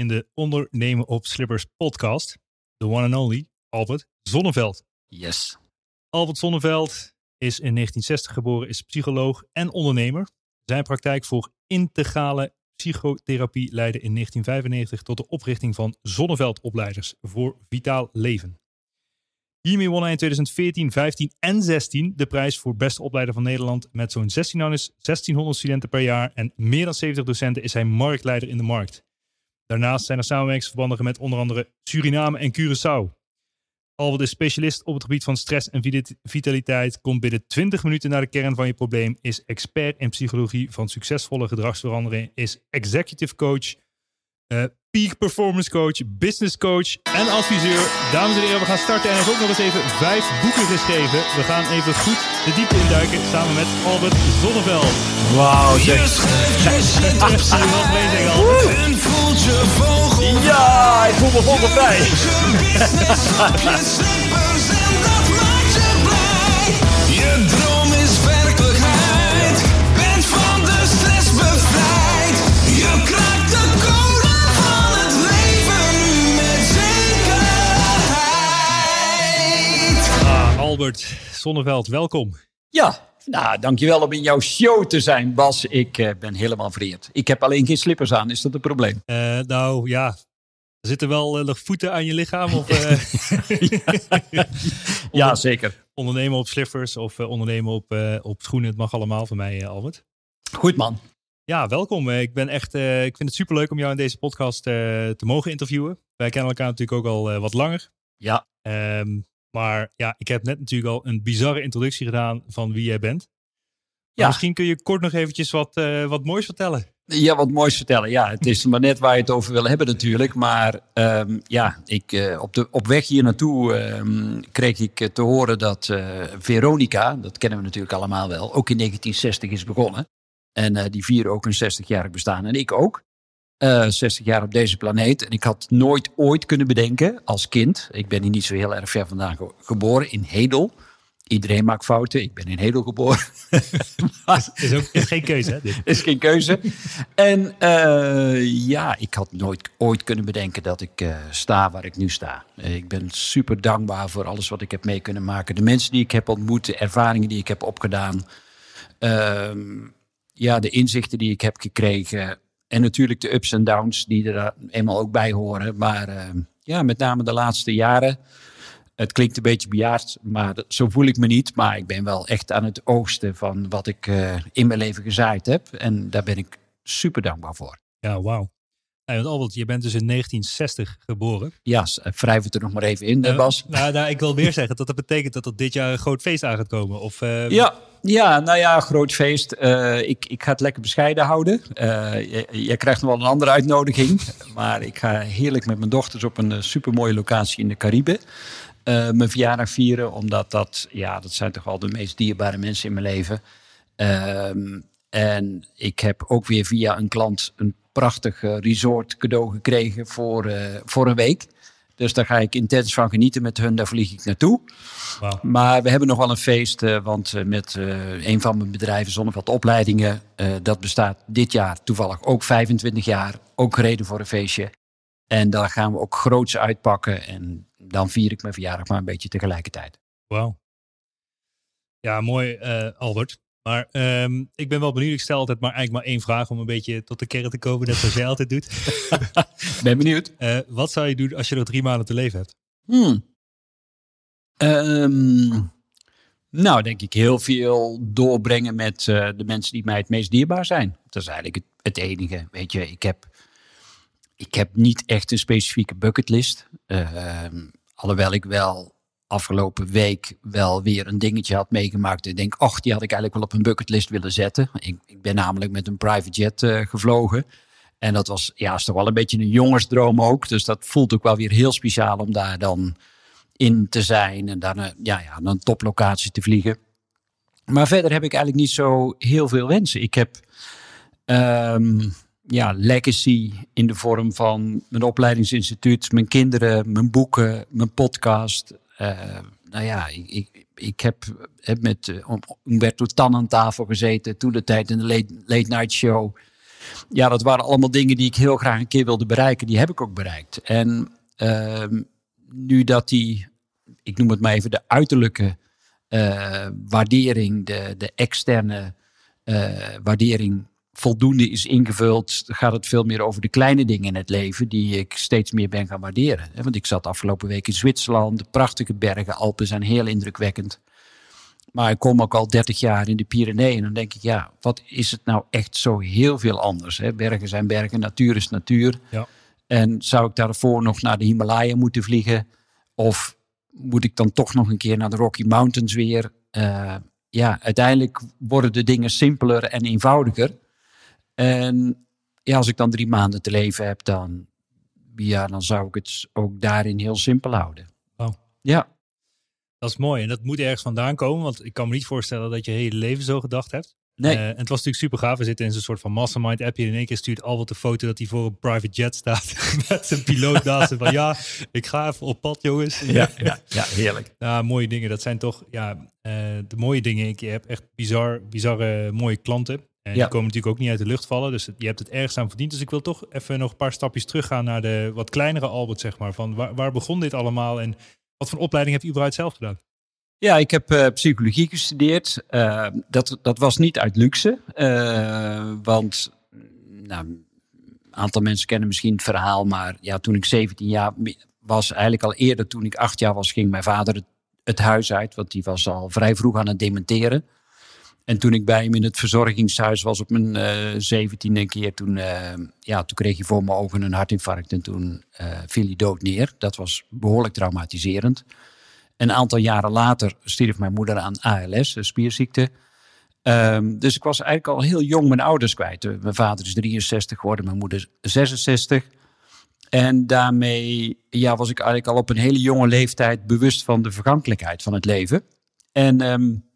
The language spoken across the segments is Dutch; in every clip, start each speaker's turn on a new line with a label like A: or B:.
A: in de Ondernemen op Slippers podcast, de one and only Albert Zonneveld.
B: Yes.
A: Albert Zonneveld is in 1960 geboren, is psycholoog en ondernemer. Zijn praktijk voor integrale psychotherapie leidde in 1995 tot de oprichting van Zonneveldopleiders voor Vitaal Leven. Hiermee won hij in 2014, 15 en 16 de prijs voor beste opleider van Nederland. Met zo'n 1600 studenten per jaar en meer dan 70 docenten is hij marktleider in de markt. Daarnaast zijn er samenwerkingsverbanden met onder andere Suriname en Curaçao. Albert is specialist op het gebied van stress en vitaliteit, komt binnen 20 minuten naar de kern van je probleem, is expert in psychologie van succesvolle gedragsverandering, is executive coach, uh, peak performance coach, business coach en adviseur. Dames en heren, we gaan starten en hij heeft ook nog eens even vijf boeken geschreven. We gaan even goed de diepte induiken samen met Albert Zonneveld.
B: Wauw, zeg. Je vogel. Ja, ik voel me vogelvrij. Je droom is werkelijkheid. Bent van de stress bevrijd. Je kraakt de code van het leven nu met zekerheid.
A: Ah, Albert Zonneveld, welkom.
B: Ja, nou, dankjewel om in jouw show te zijn, Bas. Ik uh, ben helemaal vereerd. Ik heb alleen geen slippers aan. Is dat een probleem?
A: Uh, nou ja, er zitten wel uh, voeten aan je lichaam? Of,
B: ja, ja, zeker.
A: Ondernemen op slippers of ondernemen op, op schoenen. Het mag allemaal van mij, Albert.
B: Goed man.
A: Ja, welkom. Ik ben echt, ik vind het superleuk om jou in deze podcast te mogen interviewen. Wij kennen elkaar natuurlijk ook al wat langer.
B: Ja.
A: Um, maar ja, ik heb net natuurlijk al een bizarre introductie gedaan van wie jij bent.
B: Ja.
A: Misschien kun je kort nog eventjes wat, uh, wat moois vertellen.
B: Ja, wat moois vertellen. Ja, het is maar net waar je het over wil hebben natuurlijk. Maar um, ja, ik, uh, op, de, op weg hier naartoe um, kreeg ik te horen dat uh, Veronica, dat kennen we natuurlijk allemaal wel, ook in 1960 is begonnen. En die vieren ook een 60-jarig bestaan. En ik ook. 60 eh, jaar op deze planeet. En ik had nooit ooit kunnen bedenken als kind. Ik ben hier niet zo heel erg ver vandaan geboren in Hedel. Iedereen maakt fouten. Ik ben in Hedel geboren.
A: is, ook, is geen keuze, hè?
B: Dit. Is geen keuze. En uh, ja, ik had nooit ooit kunnen bedenken dat ik uh, sta waar ik nu sta. Uh, ik ben super dankbaar voor alles wat ik heb mee kunnen maken. De mensen die ik heb ontmoet, de ervaringen die ik heb opgedaan. Ehm, ja, de inzichten die ik heb gekregen. En natuurlijk de ups en downs die er eenmaal ook bij horen. Maar uh, ja, met name de laatste jaren. Het klinkt een beetje bejaard, maar zo voel ik me niet. Maar ik ben wel echt aan het oogsten van wat ik uh, in mijn leven gezaaid heb. En daar ben ik super dankbaar voor.
A: Ja, wauw. Want Albert, je bent dus in 1960 geboren.
B: Ja, wrijf het er nog maar even in, uh, Bas.
A: Nou, nou, ik wil weer zeggen dat dat betekent dat er dit jaar een groot feest aan gaat komen. Of, uh...
B: Ja, ja, nou ja, groot feest. Uh, ik, ik ga het lekker bescheiden houden. Jij krijgt nog wel een andere uitnodiging. maar ik ga heerlijk met mijn dochters op een supermooie locatie in de Cariben. Mijn verjaardag vieren, omdat dat, ja, dat zijn toch wel de meest dierbare mensen in mijn leven. Ehm, en ik heb ook weer via een klant een prachtig resort cadeau gekregen voor, voor een week. Dus daar ga ik intens van genieten met hun. Daar vlieg ik naartoe.
A: Wow.
B: Maar we hebben nog wel een feest. Uh, want met een van mijn bedrijven, Zonneveld Opleidingen. dat bestaat dit jaar toevallig ook 25 jaar. ook gereden voor een feestje. En dan gaan we ook groots uitpakken. En dan vier ik mijn verjaardag maar een beetje tegelijkertijd.
A: Wauw. Ja, mooi uh, Albert. Maar um, ik ben wel benieuwd. Ik stel altijd maar eigenlijk maar één vraag om een beetje tot de kern te komen. Net zoals jij altijd doet.
B: ben benieuwd.
A: Uh, wat zou je doen als je nog drie maanden te leven hebt?
B: Hmm. Um, nou, denk ik heel veel doorbrengen met uh, de mensen die mij het meest dierbaar zijn. Dat is eigenlijk het, het enige. Weet je, ik heb, ik heb niet echt een specifieke bucketlist. Uh, alhoewel ik wel afgelopen week wel weer een dingetje had meegemaakt. Ik denk, ach, die had ik eigenlijk wel op een bucketlist willen zetten. Ik, ik ben namelijk met een private jet uh, gevlogen. En dat was, ja, is toch wel een beetje een jongensdroom ook. Dus dat voelt ook wel weer heel speciaal om daar dan in te zijn. En dan, ja, ja, een toplocatie te vliegen. Maar verder heb ik eigenlijk niet zo heel veel wensen. Ik heb um, ja, legacy in de vorm van mijn opleidingsinstituut, mijn kinderen, mijn boeken, mijn podcast. Uh, nou ja, ik, ik, ik heb, heb met uh, Umberto Tan aan tafel gezeten toen de tijd in de late, late Night Show. Ja, dat waren allemaal dingen die ik heel graag een keer wilde bereiken. Die heb ik ook bereikt. En uh, nu dat die, ik noem het maar even, de uiterlijke waardering, de, de externe waardering voldoende is ingevuld, gaat het veel meer over de kleine dingen in het leven die ik steeds meer ben gaan waarderen. Want ik zat afgelopen week in Zwitserland, de prachtige bergen, Alpen zijn heel indrukwekkend. Maar ik kom ook al 30 jaar in de Pyreneeën en dan denk ik, ja, wat is het nou echt zo heel veel anders? Hè? Bergen zijn bergen, natuur is natuur. Ja. En zou ik daarvoor nog naar de Himalaya moeten vliegen? Of moet ik dan toch nog een keer naar de Rocky Mountains weer? Uh, ja, uiteindelijk worden de dingen simpeler en eenvoudiger. En ja, als ik dan drie maanden te leven heb, dan, ja, dan zou ik het ook daarin heel simpel houden.
A: Oh.
B: Ja.
A: Dat is mooi. En dat moet ergens vandaan komen. Want ik kan me niet voorstellen dat je hele leven zo gedacht hebt.
B: Nee.
A: Uh, en het was natuurlijk super gaaf. We zitten in zo'n soort van mastermind appje. En in één keer stuurt Albert de foto dat hij voor een private jet staat. met zijn piloot naast van ja, ik ga even op pad jongens.
B: Ja, ja, ja heerlijk.
A: Ja, mooie dingen. Dat zijn toch ja, uh, de mooie dingen. Ik heb echt bizar, bizarre mooie klanten. En ja. die komen natuurlijk ook niet uit de lucht vallen. Dus je hebt het ergens aan verdiend. Dus ik wil toch even nog een paar stapjes teruggaan naar de wat kleinere Albert, zeg maar. Van waar, waar begon dit allemaal en wat voor opleiding heb je überhaupt zelf gedaan?
B: Ja, ik heb uh, psychologie gestudeerd. Uh, dat, dat was niet uit luxe. Uh, want nou, een aantal mensen kennen misschien het verhaal. Maar ja, toen ik 17 jaar was, eigenlijk al eerder toen ik acht jaar was, ging mijn vader het, het huis uit. Want die was al vrij vroeg aan het dementeren. En toen ik bij hem in het verzorgingshuis was op mijn zeventiende uh, keer, toen, uh, ja, toen kreeg hij voor mijn ogen een hartinfarct en toen uh, viel hij dood neer. Dat was behoorlijk traumatiserend. Een aantal jaren later stierf mijn moeder aan ALS, een spierziekte. Um, dus ik was eigenlijk al heel jong mijn ouders kwijt. Mijn vader is 63 geworden, mijn moeder 66. En daarmee ja, was ik eigenlijk al op een hele jonge leeftijd bewust van de vergankelijkheid van het leven. En um,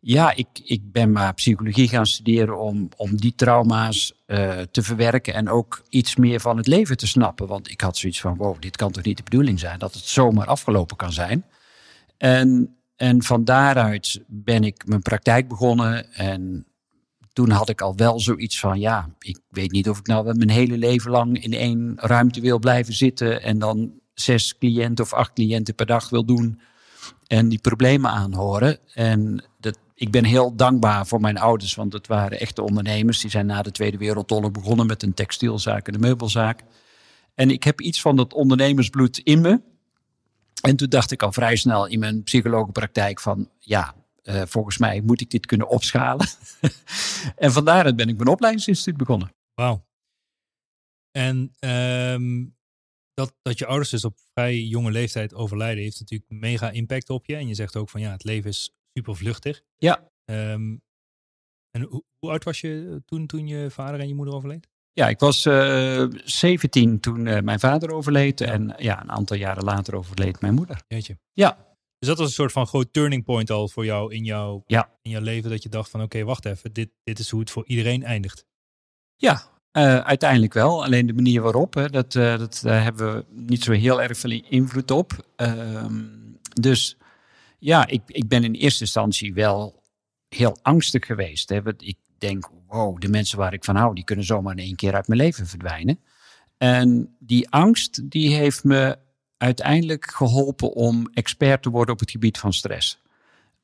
B: ja, ik, ik ben maar psychologie gaan studeren om, om die trauma's uh, te verwerken en ook iets meer van het leven te snappen. Want ik had zoiets van, wow, dit kan toch niet de bedoeling zijn dat het zomaar afgelopen kan zijn. En, en van daaruit ben ik mijn praktijk begonnen en toen had ik al wel zoiets van, ja, ik weet niet of ik nou mijn hele leven lang in één ruimte wil blijven zitten en dan zes cliënten of acht cliënten per dag wil doen en die problemen aanhoren. En dat, ik ben heel dankbaar voor mijn ouders, want het waren echte ondernemers. Die zijn na de Tweede Wereldoorlog begonnen met een textielzaak en een meubelzaak. En ik heb iets van dat ondernemersbloed in me. En toen dacht ik al vrij snel in mijn psychologenpraktijk van, ja, uh, volgens mij moet ik dit kunnen opschalen. en vandaar ben ik mijn opleidingsinstituut begonnen.
A: Wauw. En um, dat, dat je ouders dus op vrij jonge leeftijd overlijden, heeft natuurlijk mega impact op je. En je zegt ook van ja, het leven is super vluchtig.
B: Ja.
A: Um, en hoe, hoe, oud was je toen, toen je vader en je moeder overleed?
B: Ja, ik was uh, 17 toen uh, mijn vader overleed. Ja. En ja, een aantal jaren later overleed mijn moeder.
A: Jeetje.
B: Ja.
A: Dus dat was een soort van groot turning point al voor jou in jouw,
B: ja.
A: in jouw leven. Dat je dacht van oké, okay, wacht even. Dit, dit is hoe het voor iedereen eindigt.
B: Ja, uh, uiteindelijk wel. Alleen de manier waarop, hè, dat, dat, daar hebben we niet zo heel erg veel invloed op. Uh, dus ja, ik, ik ben in eerste instantie wel heel angstig geweest. Hè. Ik denk, wow, de mensen waar ik van hou, die kunnen zomaar in één keer uit mijn leven verdwijnen. En die angst, die heeft me uiteindelijk geholpen om expert te worden op het gebied van stress.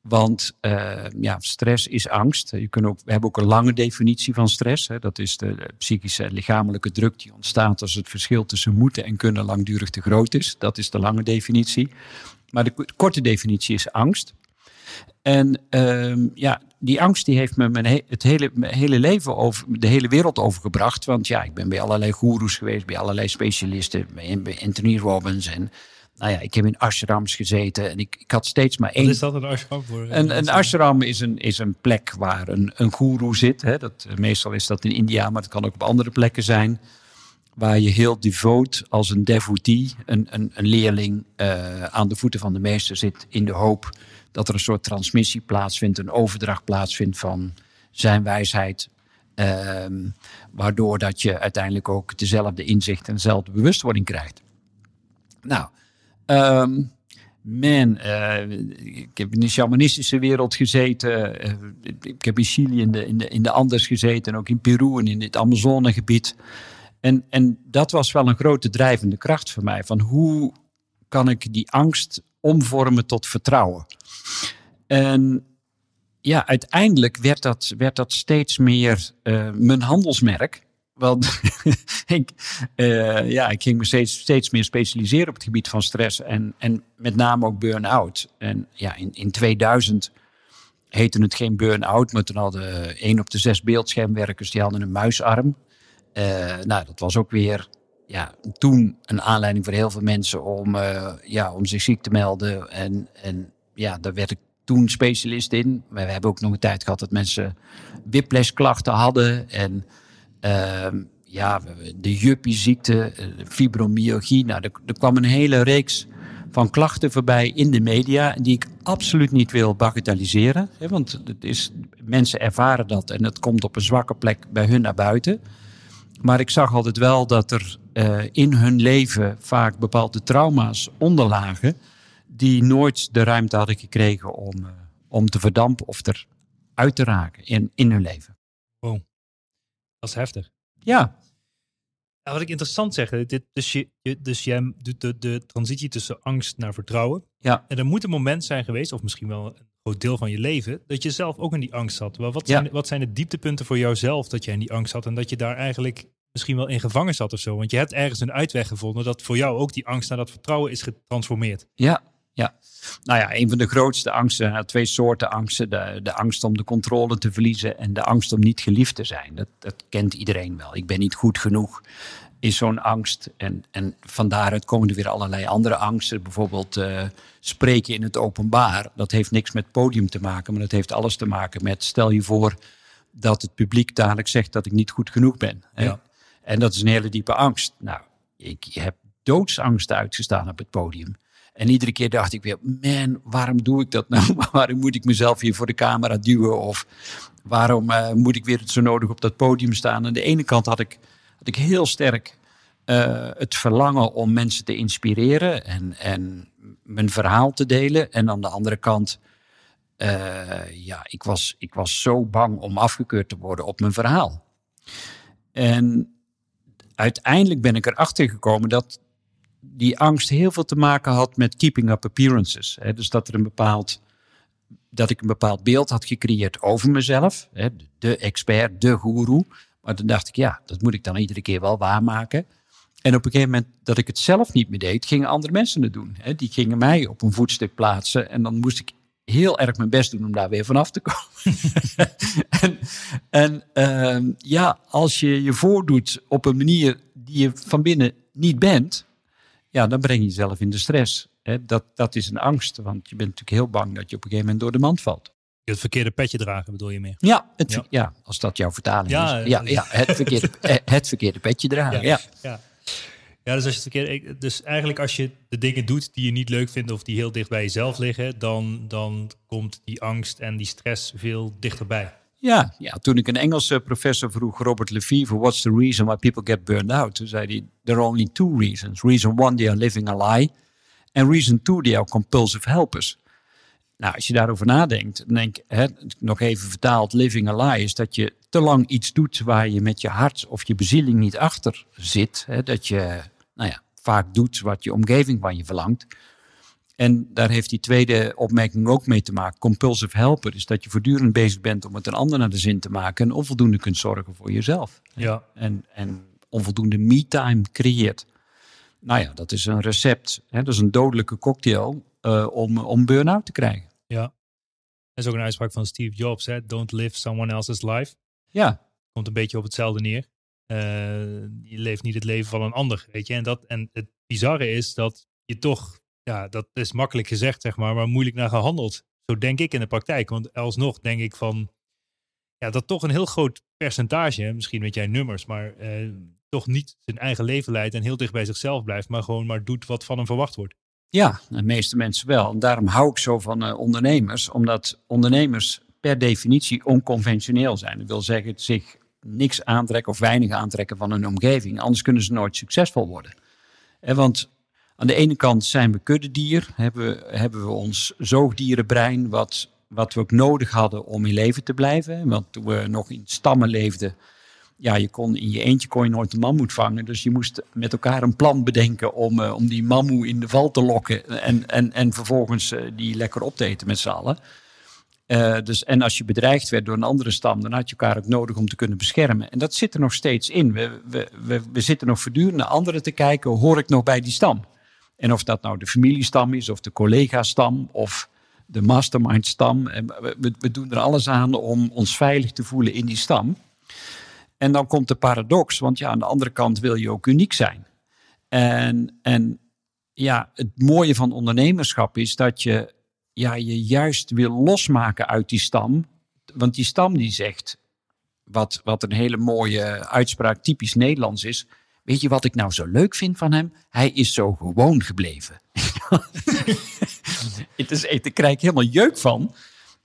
B: Want uh, ja, stress is angst. Je ook, we hebben ook een lange definitie van stress. Hè. Dat is de psychische en lichamelijke druk die ontstaat als het verschil tussen moeten en kunnen langdurig te groot is. Dat is de lange definitie. Maar de korte definitie is angst. En uh, ja, die angst die heeft me mijn het hele, mijn hele leven over de hele wereld overgebracht. Want ja, ik ben bij allerlei goeroes geweest, bij allerlei specialisten, bij Anthony Robbins en nou ja, ik heb in ashrams gezeten en ik, ik had steeds maar één.
A: Wat is dat, een ashram? Voor,
B: een, een ashram is een, is een plek waar een, een guru zit. Hè. Dat, meestal is dat in India, maar het kan ook op andere plekken zijn. Waar je heel devoot als een devotee, een, een, een leerling, uh, aan de voeten van de meester zit. In de hoop dat er een soort transmissie plaatsvindt, een overdracht plaatsvindt van zijn wijsheid. Uh, waardoor dat je uiteindelijk ook dezelfde inzicht en dezelfde bewustwording krijgt. Nou, Um, man, uh, ik heb in de shamanistische wereld gezeten. Uh, ik heb in Chili in de, in, de, in de Andes gezeten. En ook in Peru en in het Amazonegebied. En, en dat was wel een grote drijvende kracht voor mij. Van hoe kan ik die angst omvormen tot vertrouwen? En ja, uiteindelijk werd dat, werd dat steeds meer uh, mijn handelsmerk. Want ik, uh, ja, ik ging me steeds, steeds meer specialiseren op het gebied van stress en, en met name ook burn-out. En ja, in, in 2000 heette het geen burn-out, maar toen hadden één op de zes beeldschermwerkers die hadden een muisarm. Uh, nou, dat was ook weer ja, toen een aanleiding voor heel veel mensen om, uh, ja, om zich ziek te melden. En, en ja, daar werd ik toen specialist in. We hebben ook nog een tijd gehad dat mensen whiplash-klachten hadden en... Ehm, ja, de juppieziekte, eh, fibromyalgie. Nou, er, kwam een hele reeks van klachten voorbij in de media. Die ik absoluut niet wil bagatelliseren. Hè, want het is, mensen ervaren dat en het komt op een zwakke plek bij hun naar buiten. Maar ik zag altijd wel dat er uh, in hun leven vaak bepaalde trauma's onderlagen. die nooit de ruimte hadden gekregen om, uh, om te verdampen of eruit te raken in, in hun leven.
A: Wow. Dat is heftig.
B: Ja.
A: wat ik interessant zeg, dit, dus, je, dus jij doet de, de transitie tussen angst naar vertrouwen.
B: Ja.
A: En er moet een moment zijn geweest, of misschien wel een groot deel van je leven, dat je zelf ook in die angst zat. Maar wat, zijn, wat zijn de dieptepunten voor jouzelf dat jij in die angst zat en dat je daar eigenlijk misschien wel in gevangen zat of zo? Want je hebt ergens een uitweg gevonden dat voor jou ook die angst naar dat vertrouwen is getransformeerd.
B: Ja, ja, nou ja, een van de grootste angsten, nou, twee soorten angsten. De, de angst om de controle te verliezen en de angst om niet geliefd te zijn. Dat, dat kent iedereen wel. Ik ben niet goed genoeg, is zo'n angst. En, en van daaruit komen er weer allerlei andere angsten. Bijvoorbeeld uh, spreken in het openbaar. Dat heeft niks met podium te maken, maar dat heeft alles te maken met... stel je voor dat het publiek dadelijk zegt dat ik niet goed genoeg ben. Ja. En dat is een hele diepe angst. Nou, ik heb doodsangst uitgestaan op het podium. En iedere keer dacht ik weer, man, waarom doe ik dat nou? waarom moet ik mezelf hier voor de camera duwen? Of waarom uh, moet ik weer zo nodig op dat podium staan? Aan de ene kant had ik, had ik heel sterk uh, het verlangen om mensen te inspireren en, en mijn verhaal te delen. En aan de andere kant, uh, ja, ik was, ik was zo bang om afgekeurd te worden op mijn verhaal. En uiteindelijk ben ik erachter gekomen dat die angst heel veel te maken had met keeping up appearances. Hè? Dus dat er een bepaald dat ik een bepaald beeld had gecreëerd over mezelf, de expert, de guru. Maar dan dacht ik, ja, dat moet ik dan iedere keer wel waarmaken. En op een gegeven moment dat ik het zelf niet meer deed, gingen andere mensen het doen. Hè? Die gingen mij op een voetstuk plaatsen en dan moest ik heel erg mijn best doen om daar weer vanaf te komen. en en uh, ja, als je je voordoet op een manier die je van binnen niet bent, ja, dan breng je jezelf in de stress. Hè? Dat, dat is een angst, want je bent natuurlijk heel bang dat je op een gegeven moment door de mand valt.
A: Het verkeerde petje dragen bedoel je meer?
B: Ja, het, ja. als dat jouw vertaling
A: ja,
B: is. Ja, ja het, verkeerde, eh, het verkeerde petje dragen, ja.
A: ja. ja. dus, als je het verkeerde, dus eigenlijk als je de dingen doet die je niet leuk vindt of die heel dicht bij jezelf liggen, dan, dan komt die angst en die stress veel dichterbij.
B: Ja, ja, toen ik een Engelse professor vroeg, Robert Lefevre, what's the reason why people get burned out? Toen zei hij, there are only two reasons. Reason one, they are living a lie. And reason two, they are compulsive helpers. Nou, als je daarover nadenkt, dan denk hè, nog even vertaald, living a lie, is dat je te lang iets doet waar je met je hart of je bezieling niet achter zit. Hè, dat je, nou ja, vaak doet wat je omgeving van je verlangt. En daar heeft die tweede opmerking ook mee te maken. Compulsive helper is dat je voortdurend bezig bent om het een ander naar de zin te maken en onvoldoende kunt zorgen voor jezelf.
A: Ja.
B: En, en onvoldoende me-time creëert. Nou ja, dat is een recept. Hè? Dat is een dodelijke cocktail uh, om, om burn-out te krijgen.
A: Ja. Dat is ook een uitspraak van Steve Jobs. Hè? Don't live someone else's life.
B: Ja.
A: Komt een beetje op hetzelfde neer. Uh, je leeft niet het leven van een ander, weet je. En, dat, en het bizarre is dat je toch, ja, dat is makkelijk gezegd, zeg maar, maar moeilijk naar gehandeld. Zo denk ik in de praktijk. Want alsnog denk ik van, ja, dat toch een heel groot percentage, misschien weet jij nummers, maar uh, toch niet zijn eigen leven leidt en heel dicht bij zichzelf blijft, maar gewoon maar doet wat van hem verwacht wordt.
B: Ja, de meeste mensen wel. En daarom hou ik zo van uh, ondernemers, omdat ondernemers per definitie onconventioneel zijn. Dat wil zeggen, zich niks aantrekken of weinig aantrekken van hun omgeving. Anders kunnen ze nooit succesvol worden. En want aan de ene kant zijn we kuddedier, hebben we, hebben we ons zoogdierenbrein, wat, wat we ook nodig hadden om in leven te blijven. Want toen we nog in stammen leefden, ja, je kon in je eentje kon je nooit een mammoet vangen. Dus je moest met elkaar een plan bedenken om, uh, om die mammoe in de val te lokken. En, en, en vervolgens uh, die lekker op te eten met z'n allen. Uh, dus, en als je bedreigd werd door een andere stam, dan had je elkaar ook nodig om te kunnen beschermen. En dat zit er nog steeds in. We, we, we, we zitten nog voortdurend naar anderen te kijken, hoor ik nog bij die stam? En of dat nou de familiestam is, of de collega-stam, of de mastermind-stam. We, we doen er alles aan om ons veilig te voelen in die stam. En dan komt de paradox, want ja, aan de andere kant wil je ook uniek zijn. En, en ja, het mooie van ondernemerschap is dat je ja, je juist wil losmaken uit die stam. Want die stam die zegt, wat, wat een hele mooie uitspraak typisch Nederlands is. Weet je wat ik nou zo leuk vind van hem? Hij is zo gewoon gebleven. het is, daar krijg helemaal jeuk van.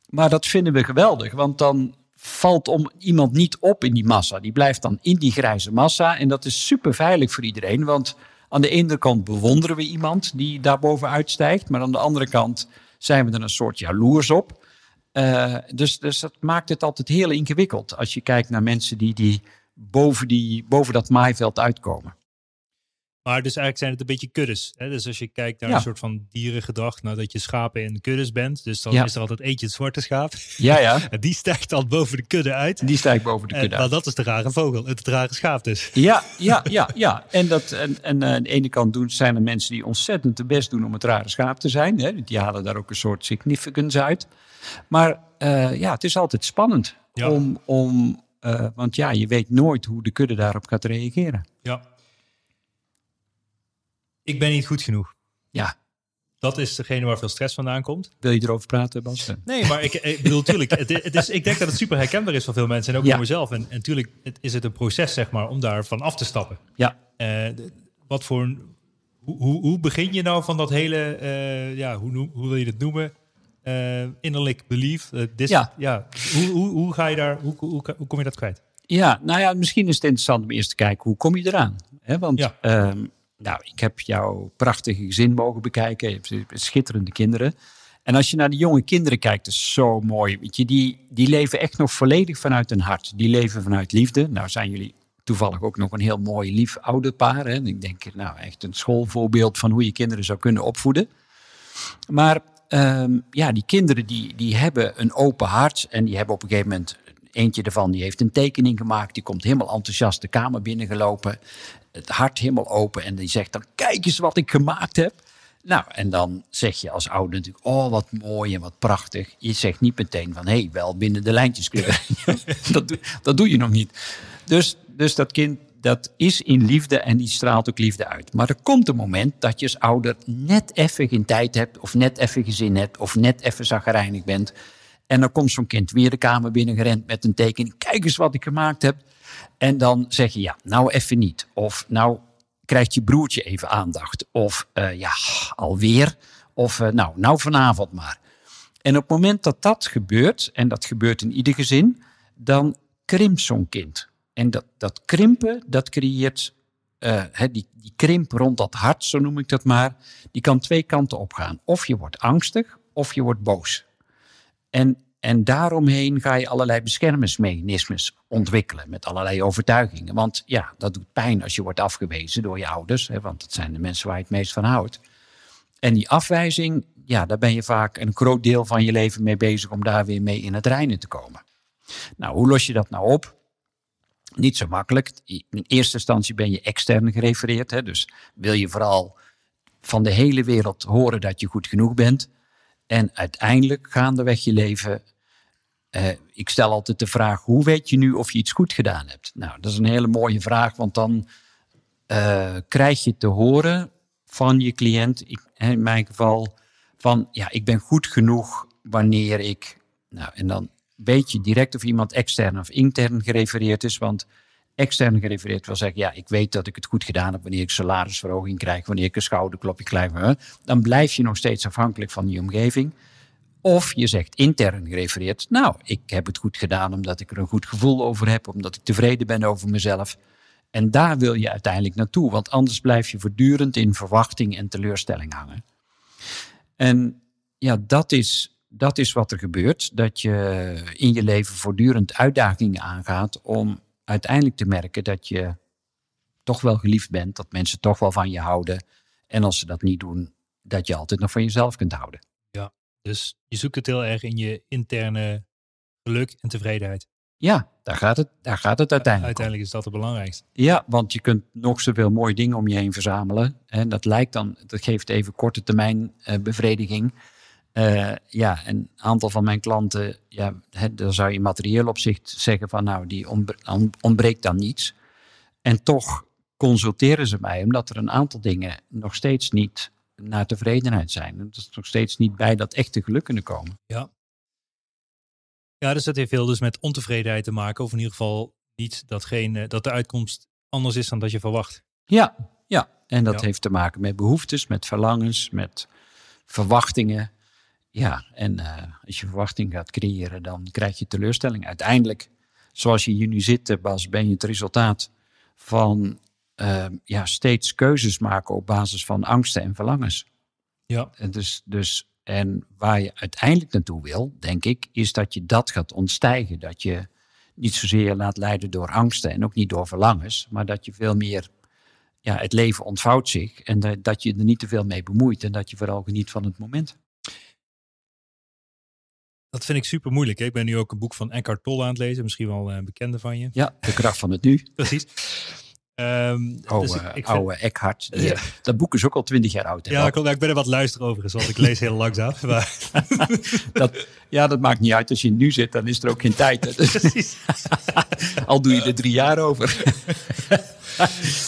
B: Maar dat vinden we geweldig, want dan valt om iemand niet op in die massa. Die blijft dan in die grijze massa. En dat is super veilig voor iedereen. Want aan de ene kant bewonderen we iemand die daarboven uitstijgt. Maar aan de andere kant zijn we er een soort jaloers op. Uh, dus, dus dat maakt het altijd heel ingewikkeld. Als je kijkt naar mensen die, die, boven, die boven dat maaiveld uitkomen.
A: Maar dus eigenlijk zijn het een beetje kuddes. Hè? Dus als je kijkt naar een soort van dierengedrag, nou dat je schapen in kuddes bent, dus dan is er altijd eentje het zwarte schaap.
B: Ja, ja.
A: En die stijgt dan boven de kudde uit.
B: Die stijgt boven de kudde
A: en, uit. Maar dat is de rare vogel, het rare schaap dus.
B: Ja, ja, ja, ja. En, dat, en, en uh, aan de ene kant doen, zijn er mensen die ontzettend de best doen om het rare schaap te zijn. Hè? Die halen daar ook een soort significance uit. Maar uh, ja, het is altijd spannend ja. om, om uh, want ja, je weet nooit hoe de kudde daarop gaat reageren.
A: Ja ik ben niet goed genoeg.
B: Ja.
A: Dat is degene waar veel stress vandaan komt.
B: Wil je erover praten, Bas?
A: Nee, maar ik, ik bedoel, natuurlijk. Het, het, is, ik denk dat het super herkenbaar is voor veel mensen en ook ja. voor mezelf. En, natuurlijk is het een proces, zeg maar, om daarvan af te stappen.
B: Ja.
A: Uh, wat voor een, hoe, hoe, hoe, begin je nou van dat hele, uh, ja, hoe, hoe wil je het noemen? Uh, innerlijk belief. Dis, ja. ja. Hoe, hoe, hoe ga je daar, hoe, hoe, hoe, kom je dat kwijt?
B: Ja, nou ja, misschien is het interessant om eerst te kijken hoe kom je eraan. Hè? Want ja. Um, nou, ik heb jouw prachtige gezin mogen bekijken. Je hebt schitterende kinderen. En als je naar de jonge kinderen kijkt, is het zo mooi. Weet je, die, die leven echt nog volledig vanuit hun hart. Die leven vanuit liefde. Nou zijn jullie toevallig ook nog een heel mooi, lief ouderpaar. Hè? Ik denk, nou, echt een schoolvoorbeeld van hoe je kinderen zou kunnen opvoeden. Maar um, ja, die kinderen die, die hebben een open hart. En die hebben op een gegeven moment eentje ervan die heeft een tekening gemaakt. Die komt helemaal enthousiast de kamer binnengelopen het hart helemaal open en die zegt dan: Kijk eens wat ik gemaakt heb. Nou, en dan zeg je als ouder natuurlijk: Oh, wat mooi en wat prachtig. Je zegt niet meteen van: Hé, hey, wel binnen de lijntjes kleuren. dat, doe, dat doe je nog niet. Dus, dus dat kind dat is in liefde en die straalt ook liefde uit. Maar er komt een moment dat je als ouder net even geen tijd hebt, of net even gezin hebt, of net even zagrijnig bent. En dan komt zo'n kind weer de kamer binnengerend met een tekening. Kijk eens wat ik gemaakt heb. En dan zeg je ja, nou even niet. Of nou krijgt je broertje even aandacht. Of uh, ja, alweer. Of uh, nou, nou vanavond maar. En op het moment dat dat gebeurt, en dat gebeurt in ieder gezin, dan krimpt zo'n kind. En dat, dat krimpen, dat creëert uh, die, die krimp rond dat hart, zo noem ik dat maar, die kan twee kanten opgaan. Of je wordt angstig, of je wordt boos. En, en daaromheen ga je allerlei beschermingsmechanismes ontwikkelen met allerlei overtuigingen. Want ja, dat doet pijn als je wordt afgewezen door je ouders, hè, want dat zijn de mensen waar je het meest van houdt. En die afwijzing, ja, daar ben je vaak een groot deel van je leven mee bezig om daar weer mee in het reinen te komen. Nou, hoe los je dat nou op? Niet zo makkelijk. In eerste instantie ben je extern gerefereerd. Hè, dus wil je vooral van de hele wereld horen dat je goed genoeg bent. En uiteindelijk gaandeweg je leven. Eh, ik stel altijd de vraag: hoe weet je nu of je iets goed gedaan hebt? Nou, dat is een hele mooie vraag, want dan uh, krijg je te horen van je cliënt, in mijn geval, van ja, ik ben goed genoeg wanneer ik. Nou, en dan weet je direct of iemand extern of intern gerefereerd is. Want extern gerefereerd wil zeggen, ja, ik weet dat ik het goed gedaan heb wanneer ik salarisverhoging krijg, wanneer ik een schouderklopje krijg. Dan blijf je nog steeds afhankelijk van die omgeving. Of je zegt intern gerefereerd, nou, ik heb het goed gedaan omdat ik er een goed gevoel over heb, omdat ik tevreden ben over mezelf. En daar wil je uiteindelijk naartoe, want anders blijf je voortdurend in verwachting en teleurstelling hangen. En ja, dat is, dat is wat er gebeurt. Dat je in je leven voortdurend uitdagingen aangaat om uiteindelijk te merken dat je toch wel geliefd bent, dat mensen toch wel van je houden. En als ze dat niet doen, dat je altijd nog van jezelf kunt houden.
A: Ja, dus je zoekt het heel erg in je interne geluk en tevredenheid.
B: Ja, daar gaat het, daar gaat het uiteindelijk.
A: Uiteindelijk is dat het belangrijkste.
B: Ja, want je kunt nog zoveel mooie dingen om je heen verzamelen. En dat lijkt dan, dat geeft even korte termijn uh, bevrediging. Uh, ja, een aantal van mijn klanten, ja, hè, daar zou je materieel opzicht zeggen van nou, die ontbreekt dan niets. En toch consulteren ze mij, omdat er een aantal dingen nog steeds niet naar tevredenheid zijn. Dat is nog steeds niet bij dat echte geluk kunnen komen.
A: Ja. Ja, dus dat heeft veel dus met ontevredenheid te maken. Of in ieder geval niet datgene, dat de uitkomst anders is dan dat je verwacht.
B: Ja, ja. en dat heeft te maken met behoeftes, met verlangens, met verwachtingen. Ja, en uh, als je verwachting gaat creëren, dan krijg je teleurstelling. Uiteindelijk, zoals je hier nu zit, Bas, ben je het resultaat van uh, ja, steeds keuzes maken op basis van angsten en verlangens.
A: Ja.
B: En dus, dus en waar je uiteindelijk naartoe wil, denk ik, is dat je dat gaat ontstijgen. Dat je niet zozeer laat leiden door angsten en ook niet door verlangens, maar dat je veel meer, ja, het leven ontvouwt zich en dat, dat je er niet te veel mee bemoeit en dat je vooral geniet van het moment.
A: Dat vind ik super moeilijk. Hè? Ik ben nu ook een boek van Eckhart Tolle aan het lezen, misschien wel een bekende van je.
B: Ja, De kracht van het nu.
A: Precies.
B: Um, oude, dus ik, oude Eckhart. Ja. Dat boek is ook al twintig jaar oud.
A: Ja, ik, ik ben er wat luisteren overigens, want ik lees heel langzaam. Maar.
B: dat, ja, dat maakt niet uit. Als je nu zit, dan is er ook geen tijd. Precies. al doe je er drie jaar over.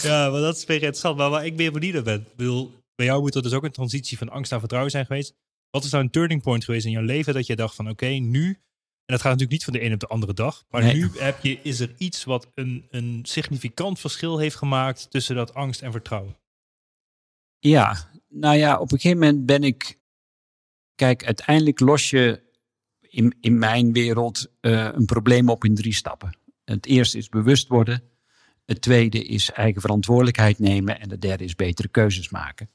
A: ja, maar dat is weer interessant. Maar waar ik meer benieuwd ben, ik bedoel, bij jou moet er dus ook een transitie van angst naar vertrouwen zijn geweest. Wat is nou een turning point geweest in jouw leven dat je dacht van oké, nu en dat gaat natuurlijk niet van de een op de andere dag. Maar nu heb je, is er iets wat een, een significant verschil heeft gemaakt tussen dat angst en vertrouwen.
B: Ja, nou ja, op een gegeven moment ben ik. Kijk, uiteindelijk los je in, in mijn wereld uh, een probleem op in drie stappen. Het eerste is bewust worden. Het tweede is eigen verantwoordelijkheid nemen. En het derde is betere keuzes maken.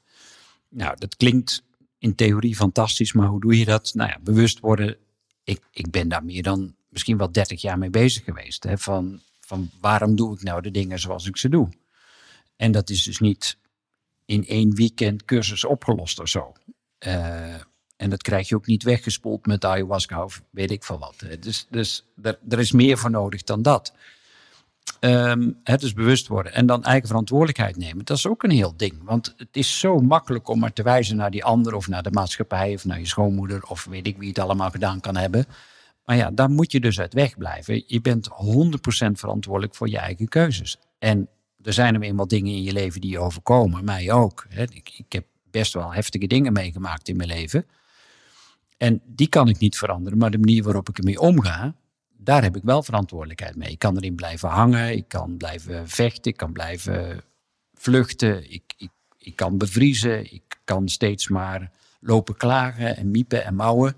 B: Nou, dat klinkt in theorie fantastisch, maar hoe doe je dat? Nou ja, bewust worden ik, ik ben daar meer dan misschien wel 30 jaar mee bezig geweest. Hè, van, van waarom doe ik nou de dingen zoals ik ze doe? En dat is dus niet in één weekend cursus opgelost of zo. Uh, en dat krijg je ook niet weggespoeld met ayahuasca of weet ik veel wat. Dus, dus er, er is meer voor nodig dan dat. Um, het is bewust worden en dan eigen verantwoordelijkheid nemen. Dat is ook een heel ding. Want het is zo makkelijk om maar te wijzen naar die ander of naar de maatschappij of naar je schoonmoeder of weet ik wie het allemaal gedaan kan hebben. Maar ja, daar moet je dus uit wegblijven. Je bent 100% verantwoordelijk voor je eigen keuzes. En er zijn er eenmaal dingen in je leven die je overkomen, mij ook. Ik, ik heb best wel heftige dingen meegemaakt in mijn leven. En die kan ik niet veranderen, maar de manier waarop ik ermee omga, daar heb ik wel verantwoordelijkheid mee. Ik kan erin blijven hangen, ik kan blijven vechten, ik kan blijven vluchten, ik, ik, ik kan bevriezen, ik kan steeds maar lopen klagen en miepen en mouwen.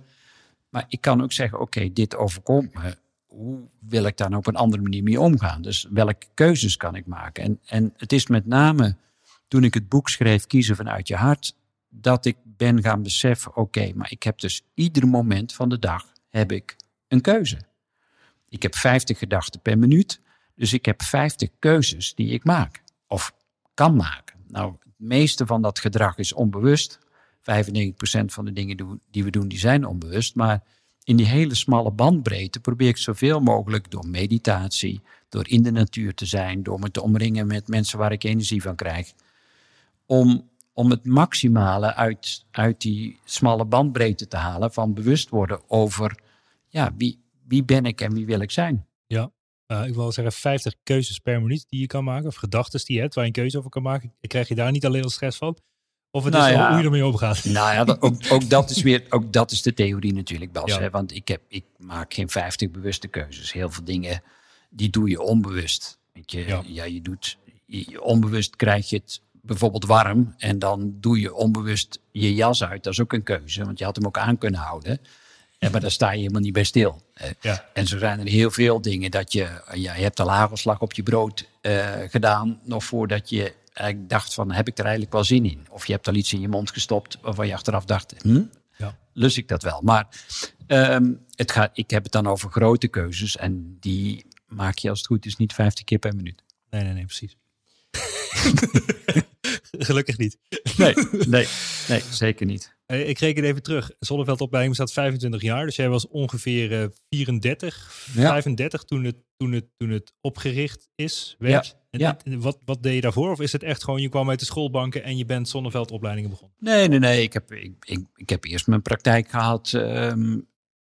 B: Maar ik kan ook zeggen, oké, dit overkomt me. Hoe wil ik daar nou op een andere manier mee omgaan? Dus welke keuzes kan ik maken? En, en het is met name toen ik het boek schreef, Kiezen vanuit je hart, dat ik ben gaan beseffen, oké, maar ik heb dus ieder moment van de dag heb ik een keuze. Ik heb 50 gedachten per minuut, dus ik heb 50 keuzes die ik maak of kan maken. Nou, het meeste van dat gedrag is onbewust. 95% van de dingen die we doen, die zijn onbewust. Maar in die hele smalle bandbreedte probeer ik zoveel mogelijk door meditatie, door in de natuur te zijn, door me te omringen met mensen waar ik energie van krijg, om, om het maximale uit, uit die smalle bandbreedte te halen van bewust worden over ja, wie, wie ben ik en wie wil ik zijn.
A: Ja, uh, ik wil zeggen 50 keuzes per minuut die je kan maken, of gedachten die je hebt waar je een keuze over kan maken. Krijg je daar niet alleen al stress van? Of het nou is hoe je ermee omgaat.
B: Nou ja, dat, ook, ook, dat is weer, ook dat is de theorie natuurlijk, Bas. Hè? Want ik, heb, ik maak geen 50 bewuste keuzes. Heel veel dingen, die doe je onbewust. Weet je, ja. ja je doet, je, onbewust krijg je het bijvoorbeeld warm. En dan doe je onbewust je jas uit. Dat is ook een keuze, want je had hem ook aan kunnen houden. En, maar daar sta je helemaal niet bij stil. Ja. En zo zijn er heel veel dingen dat je, ja, je hebt de hagelslag op je brood uh, gedaan, nog voordat je ik dacht van, heb ik er eigenlijk wel zin in? Of je hebt al iets in je mond gestopt waarvan je achteraf dacht, hm? ja. lust ik dat wel? Maar um, het gaat, ik heb het dan over grote keuzes en die maak je als het goed is niet 50 keer per minuut.
A: Nee, nee, nee, precies. Gelukkig niet.
B: Nee, nee, nee, zeker niet.
A: Eh, ik reken even terug. Zonneveldopleiding bestaat 25 jaar. Dus jij was ongeveer 34, uh, 35 toen het, toen, het, toen het opgericht is, werd. Ja. En, wat, wat deed je daarvoor? Of is het echt gewoon, je kwam uit de schoolbanken en je bent zonneveldopleidingen begonnen?
B: Nee, nee, nee. Ik heb, ik, ik, ik heb eerst mijn praktijk gehad um,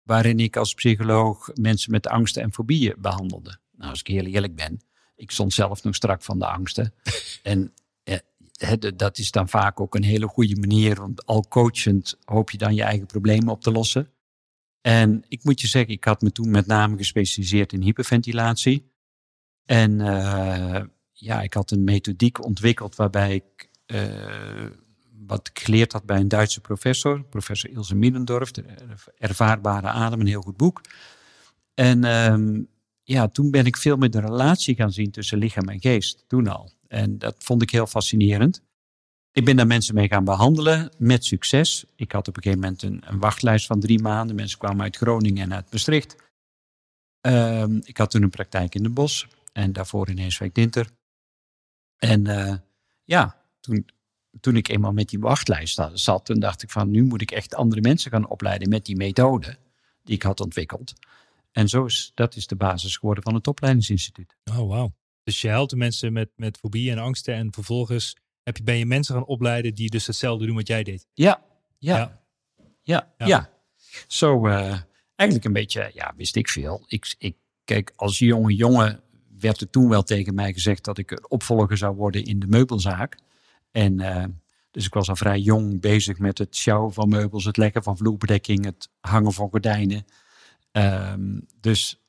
B: waarin ik als psycholoog mensen met angsten en fobieën behandelde. Nou, als ik heel eerlijk ben, ik stond zelf nog strak van de angsten. en dat is dan vaak ook een hele goede manier, want al coachend hoop je dan je eigen problemen op te lossen. En ik moet je zeggen, ik had me toen met name gespecialiseerd in hyperventilatie. En uh, ja, ik had een methodiek ontwikkeld waarbij ik, uh, wat ik geleerd had bij een Duitse professor, professor Ilse Miedendorf, de Ervaarbare Adem, een heel goed boek. En um, ja, toen ben ik veel meer de relatie gaan zien tussen lichaam en geest, toen al. En dat vond ik heel fascinerend. Ik ben daar mensen mee gaan behandelen met succes. Ik had op een gegeven moment een, wachtlijst van drie maanden. Mensen kwamen uit Groningen en uit Maastricht. Um, ik had toen een praktijk in de Bos en daarvoor in Heeswijk-Dinter. En uh, ja, toen, toen ik eenmaal met die wachtlijst zat, dacht ik van nu moet ik echt andere mensen gaan opleiden met die methode die ik had ontwikkeld. En zo is, dat is de basis geworden van het opleidingsinstituut.
A: Oh, wauw. Dus je helpt de mensen met, met fobieën en angsten en vervolgens heb je, ben je mensen gaan opleiden die dus hetzelfde doen wat jij deed.
B: Ja, ja, ja, ja. Zo uh, eigenlijk een beetje, ja, wist ik veel. Ik, ik, kijk, als jonge jongen werd er toen wel tegen mij gezegd dat ik een opvolger zou worden in de meubelzaak. En uh, dus ik was al vrij jong bezig met het sjouwen van meubels, het leggen van vloerbedekking, het hangen van gordijnen. Um, dus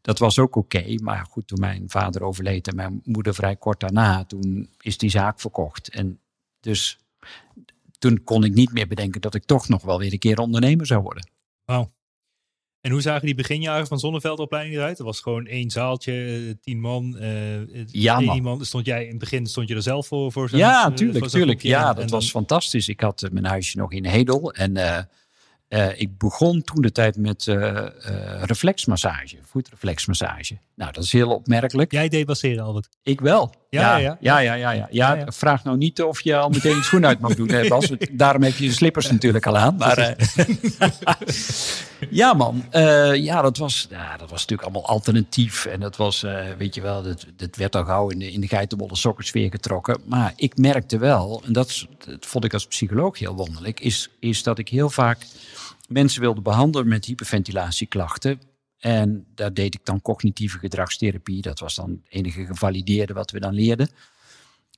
B: dat was ook oké. maar goed, toen mijn vader overleed en mijn moeder vrij kort daarna, toen is die zaak verkocht. En dus toen kon ik niet meer bedenken dat ik toch nog wel weer een keer ondernemer zou worden.
A: Wauw. En hoe zagen die beginjaren van Zonneveldopleiding eruit? Er was gewoon één zaaltje, eh, tien man. Uh, ja, man. Iemand, stond jij in het begin stond je er zelf voor? voor
B: ja, tuurlijk, tuurlijk. Ja, dat was fantastisch. Ik had mijn huisje nog in Hedel en uh, ik begon toen de tijd met uh, uh, reflexmassage, voetreflexmassage. Nou, dat is heel opmerkelijk.
A: Jij deed masseren, Albert?
B: Ik wel. Ja, ja, ja. ja, ja, ja, ja. Vraag nou niet of je al meteen je schoen uit mag doen. Hè, Bas. Daarom heb je je slippers natuurlijk al aan. Maar, ja, man. ja, dat was, ja, dat was natuurlijk allemaal alternatief. En dat was, weet je wel, dat, dat werd al gauw in de, in de geitenwolle getrokken. Maar ik merkte wel, en dat, dat vond ik als psycholoog heel wonderlijk, is, is dat ik heel vaak mensen wilde behandelen met hyperventilatieklachten. En daar deed ik dan cognitieve gedragstherapie. Dat was dan het enige gevalideerde wat we dan leerden.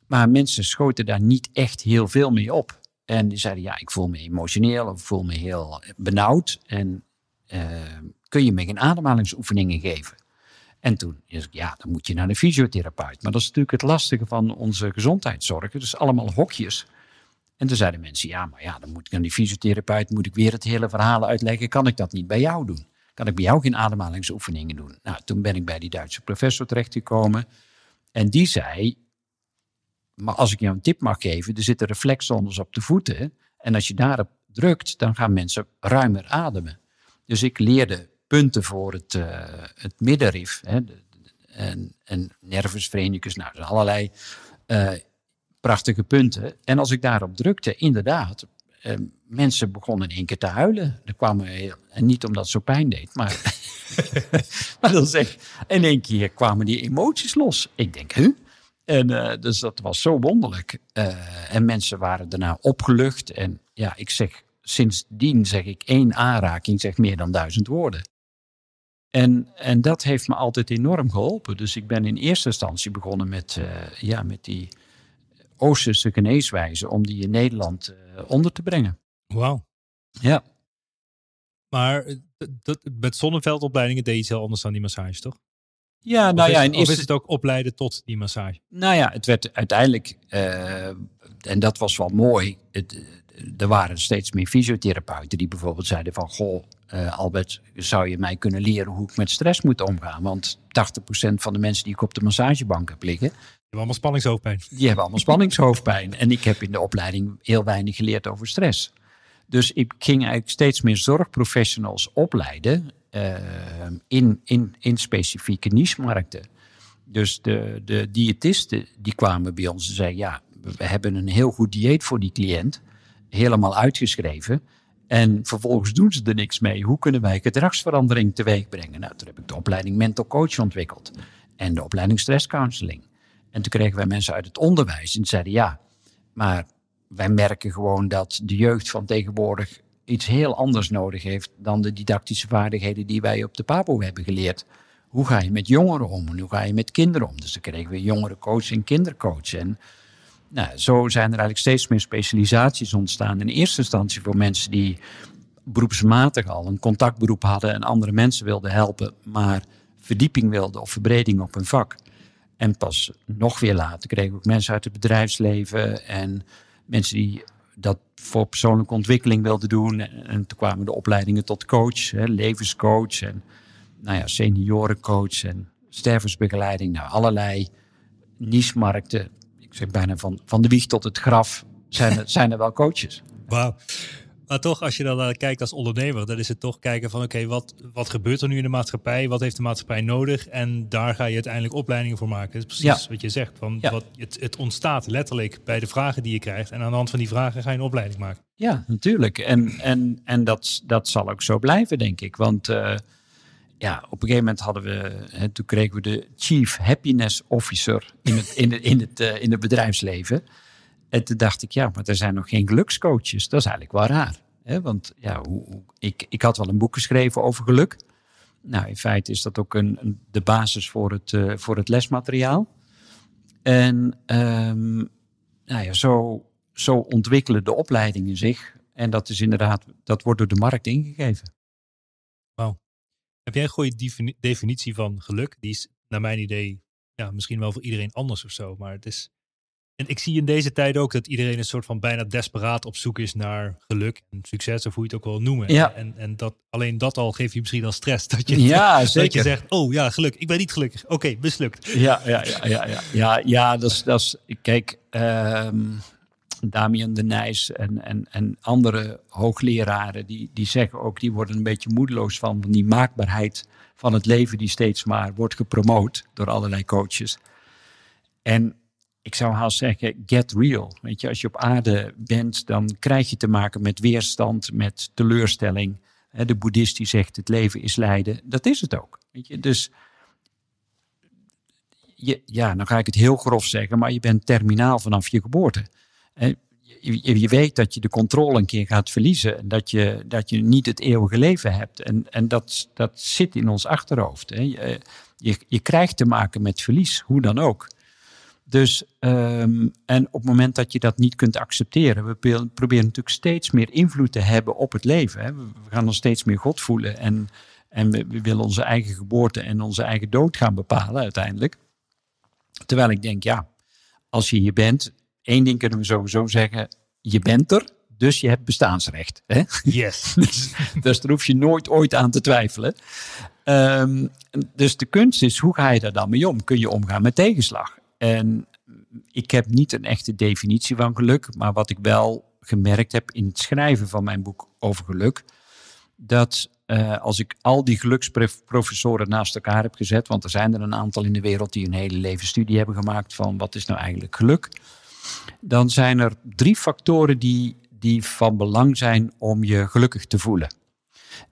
B: Maar mensen schoten daar niet echt heel veel mee op. En die zeiden, ja, ik voel me emotioneel of voel me heel benauwd. En uh, kun je me geen ademhalingsoefeningen geven? En toen is ja, dan moet je naar de fysiotherapeut. Maar dat is natuurlijk het lastige van onze gezondheidszorg. Dus allemaal hokjes. En toen zeiden mensen, ja, maar ja, dan moet ik aan die fysiotherapeut, moet ik weer het hele verhaal uitleggen. Kan ik dat niet bij jou doen? Kan ik bij jou geen ademhalingsoefeningen doen? Nou, toen ben ik bij die Duitse professor terechtgekomen. En die zei, maar als ik jou een tip mag geven, er zitten reflexzones op de voeten. En als je daarop drukt, dan gaan mensen ruimer ademen. Dus ik leerde punten voor het, uh, het middenrif. Hè, en, en nervus verenicus, nou, allerlei uh, prachtige punten. En als ik daarop drukte, inderdaad, uh, mensen begonnen in één keer te huilen. Er kwamen heel, en niet omdat het zo pijn deed, maar, maar dan zeg, in één keer kwamen die emoties los. Ik denk, huh? En uh, dus dat was zo wonderlijk. Uh, en mensen waren daarna opgelucht. En ja, ik zeg, sindsdien zeg ik één aanraking zegt meer dan duizend woorden. En, en dat heeft me altijd enorm geholpen. Dus ik ben in eerste instantie begonnen met, ja, met die Oosterse geneeswijze om die in Nederland onder te brengen.
A: Wauw.
B: Ja.
A: Maar dat, met zonneveldopleidingen deed je iets heel anders dan die massage, toch?
B: Ja, nou
A: of
B: ja,
A: is,
B: in eerste...
A: is het ook opleiden tot die massage?
B: Nou ja, het werd uiteindelijk, uh, en dat was wel mooi, het, er waren steeds meer fysiotherapeuten die bijvoorbeeld zeiden van, goh, uh, Albert, zou je mij kunnen leren hoe ik met stress moet omgaan? Want 80% van de mensen die ik op de massagebank heb liggen,
A: hebben allemaal spanningshoofdpijn.
B: Die hebben allemaal spanningshoofdpijn. En ik heb in de opleiding heel weinig geleerd over stress. Dus ik ging eigenlijk steeds meer zorgprofessionals opleiden uh, in, in, in specifieke niche-markten. Dus de, de diëtisten die kwamen bij ons en zeiden: Ja, we hebben een heel goed dieet voor die cliënt, helemaal uitgeschreven. En vervolgens doen ze er niks mee. Hoe kunnen wij gedragsverandering teweeg brengen? Nou, toen heb ik de opleiding Mental Coach ontwikkeld en de opleiding Stress Counseling. En toen kregen wij mensen uit het onderwijs en zeiden: Ja, maar wij merken gewoon dat de jeugd van tegenwoordig iets heel anders nodig heeft dan de didactische vaardigheden die wij op de PABO hebben geleerd. Hoe ga je met jongeren om en hoe ga je met kinderen om? Dus dan kregen we jongerencoach en kindercoach. En nou, zo zijn er eigenlijk steeds meer specialisaties ontstaan. In eerste instantie voor mensen die beroepsmatig al een contactberoep hadden en andere mensen wilden helpen, maar verdieping wilden of verbreding op hun vak. En pas nog weer later kregen we ook mensen uit het bedrijfsleven en mensen die dat voor persoonlijke ontwikkeling wilden doen. En, toen kwamen de opleidingen tot coach, hè, levenscoach en nou ja, seniorencoach en stervensbegeleiding. Nou, allerlei niche-markten. Ik zeg bijna van, van de wieg tot het graf zijn er, zijn er wel coaches.
A: Wauw. Maar toch, als je dan naar kijkt als ondernemer, dan is het toch kijken van oké, wat, wat gebeurt er nu in de maatschappij? Wat heeft de maatschappij nodig? En daar ga je uiteindelijk opleidingen voor maken. Dat is precies wat je zegt. Van
B: Ja.
A: wat, het, het ontstaat letterlijk bij de vragen die je krijgt. En aan de hand van die vragen ga je een opleiding maken.
B: Ja, natuurlijk. En, en, en dat, dat zal ook zo blijven, denk ik. Want eh, ja, op een gegeven moment hadden we, hè, toen kregen we de Chief Happiness Officer in het, in het, in het, eh, in het bedrijfsleven. En toen dacht ik, ja, maar er zijn nog geen gelukscoaches. Dat is eigenlijk wel raar. Want ja, hoe, ik, ik had wel een boek geschreven over geluk. Nou, in feite is dat ook een, een- de basis voor het, eh, voor het lesmateriaal. En ehm, nou ja, zo, zo ontwikkelen de opleidingen zich. En dat is inderdaad, dat wordt door de markt ingegeven.
A: Heb jij een goede defini- definitie van geluk? Die is naar mijn idee ja, misschien wel voor iedereen anders of zo. Maar het is. En ik zie in deze tijd ook dat iedereen een soort van bijna desperaat op zoek is naar geluk en succes, of hoe je het ook wil noemen.
B: Ja.
A: En, en dat, alleen dat al geeft je misschien al stress. Dat je,
B: Ja,
A: dat je zegt, oh ja, geluk. Ik ben niet gelukkig. Oké, mislukt.
B: Ja, ja, ja, ja, ja, ja, ja dat is, dat is kijk, ehm Damian de Nijs en, en, en andere hoogleraren, die, die zeggen ook, die worden een beetje moedeloos van die maakbaarheid van het leven die steeds maar wordt gepromoot door allerlei coaches. En ik zou haast zeggen, get real. Weet je, als je op aarde bent, dan krijg je te maken met weerstand, met teleurstelling. De boeddhist die zegt, het leven is lijden. Dat is het ook. Weet je? Dus je, ja, dan ga ik het heel grof zeggen, maar je bent terminaal vanaf je geboorte. Je, je- weet dat je de controle een keer gaat verliezen en dat je, dat je niet het eeuwige leven hebt. En, en dat, dat zit in ons achterhoofd. Hè. Je, je krijgt te maken met verlies, hoe dan ook. Dus, ehm, en op het moment dat je dat niet kunt accepteren, we proberen natuurlijk steeds meer invloed te hebben op het leven. Hè. We gaan ons steeds meer God voelen en, en we, we willen onze eigen geboorte en onze eigen dood gaan bepalen uiteindelijk. Terwijl ik denk, ja, als je hier bent, één ding kunnen we sowieso zeggen, je bent er, dus je hebt bestaansrecht. Hè?
A: Yes.
B: dus, dus daar hoef je nooit ooit aan te twijfelen. Ehm, dus de kunst is, hoe ga je daar dan mee om? Kun je omgaan met tegenslag? En ik heb niet een echte definitie van geluk, maar wat ik wel gemerkt heb in het schrijven van mijn boek over geluk, dat uh, als ik al die geluksprofessoren naast elkaar heb gezet, want er zijn er een aantal in de wereld die een hele leven studie hebben gemaakt van wat is nou eigenlijk geluk, dan zijn er drie factoren die, die van belang zijn om je gelukkig te voelen.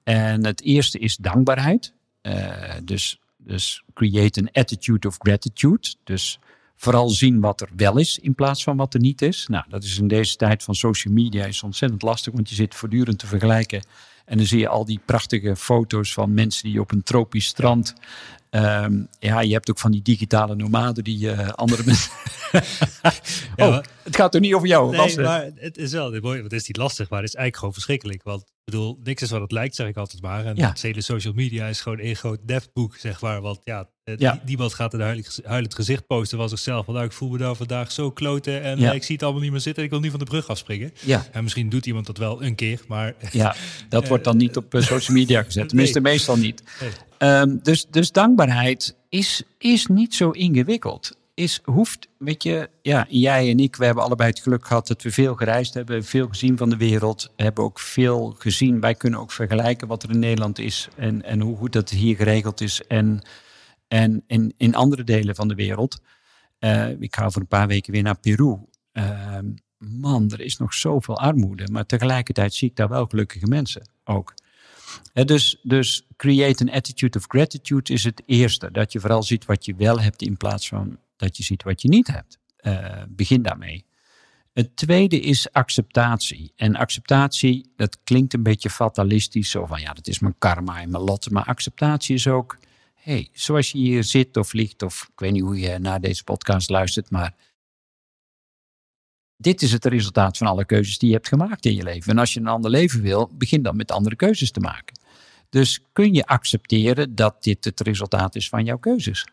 B: En het eerste is dankbaarheid. Uh, dus, dus create an attitude of gratitude. Dus vooral zien wat er wel is in plaats van wat er niet is. Nou, dat is in deze tijd van social media is ontzettend lastig, want je zit voortdurend te vergelijken. En dan zie je al die prachtige foto's van mensen die op een tropisch strand Um, ja, je hebt ook van die digitale nomaden die uh, andere mensen. oh, het gaat er niet over jou.
A: Nee, maar het is wel mooi. Het is niet lastig, maar het is eigenlijk gewoon verschrikkelijk. Want ik bedoel, niks is wat het lijkt, zeg ik altijd maar. En ja. het hele social media is gewoon een groot deftboek, zeg maar. Want ja, ja. niemand gaat een huilend, huilend gezicht posten van zichzelf. Want nou, ik voel me daar vandaag zo kloten en ja. ik zie het allemaal niet meer zitten. Ik wil niet van de brug afspringen. Ja. En misschien doet iemand dat wel een keer, maar...
B: Ja, dat wordt dan niet op eh, social media gezet. Tenminste, meestal niet. Um, dus, dus dankbaarheid is, is niet zo ingewikkeld. Is, hoeft, weet je, ja, jij en ik, we hebben allebei het geluk gehad dat we veel gereisd hebben, veel gezien van de wereld, hebben ook veel gezien. Wij kunnen ook vergelijken wat er in Nederland is en, en hoe goed dat hier geregeld is en, en in, in andere delen van de wereld. Uh, ik ga voor een paar weken weer naar Peru. Uh, man, er is nog zoveel armoede, maar tegelijkertijd zie ik daar wel gelukkige mensen ook dus, dus create an attitude of gratitude is het eerste. Dat je vooral ziet wat je wel hebt in plaats van dat je ziet wat je niet hebt. Uh, begin daarmee. Het tweede is acceptatie. En acceptatie, dat klinkt een beetje fatalistisch, zo van ja, dat is mijn karma en mijn lot. Maar acceptatie is ook, hey, zoals je hier zit of ligt, of ik weet niet hoe je naar deze podcast luistert, maar dit is het resultaat van alle keuzes die je hebt gemaakt in je leven. En als je een ander leven wil, begin dan met andere keuzes te maken. Dus kun je accepteren dat dit het resultaat is van jouw keuzes.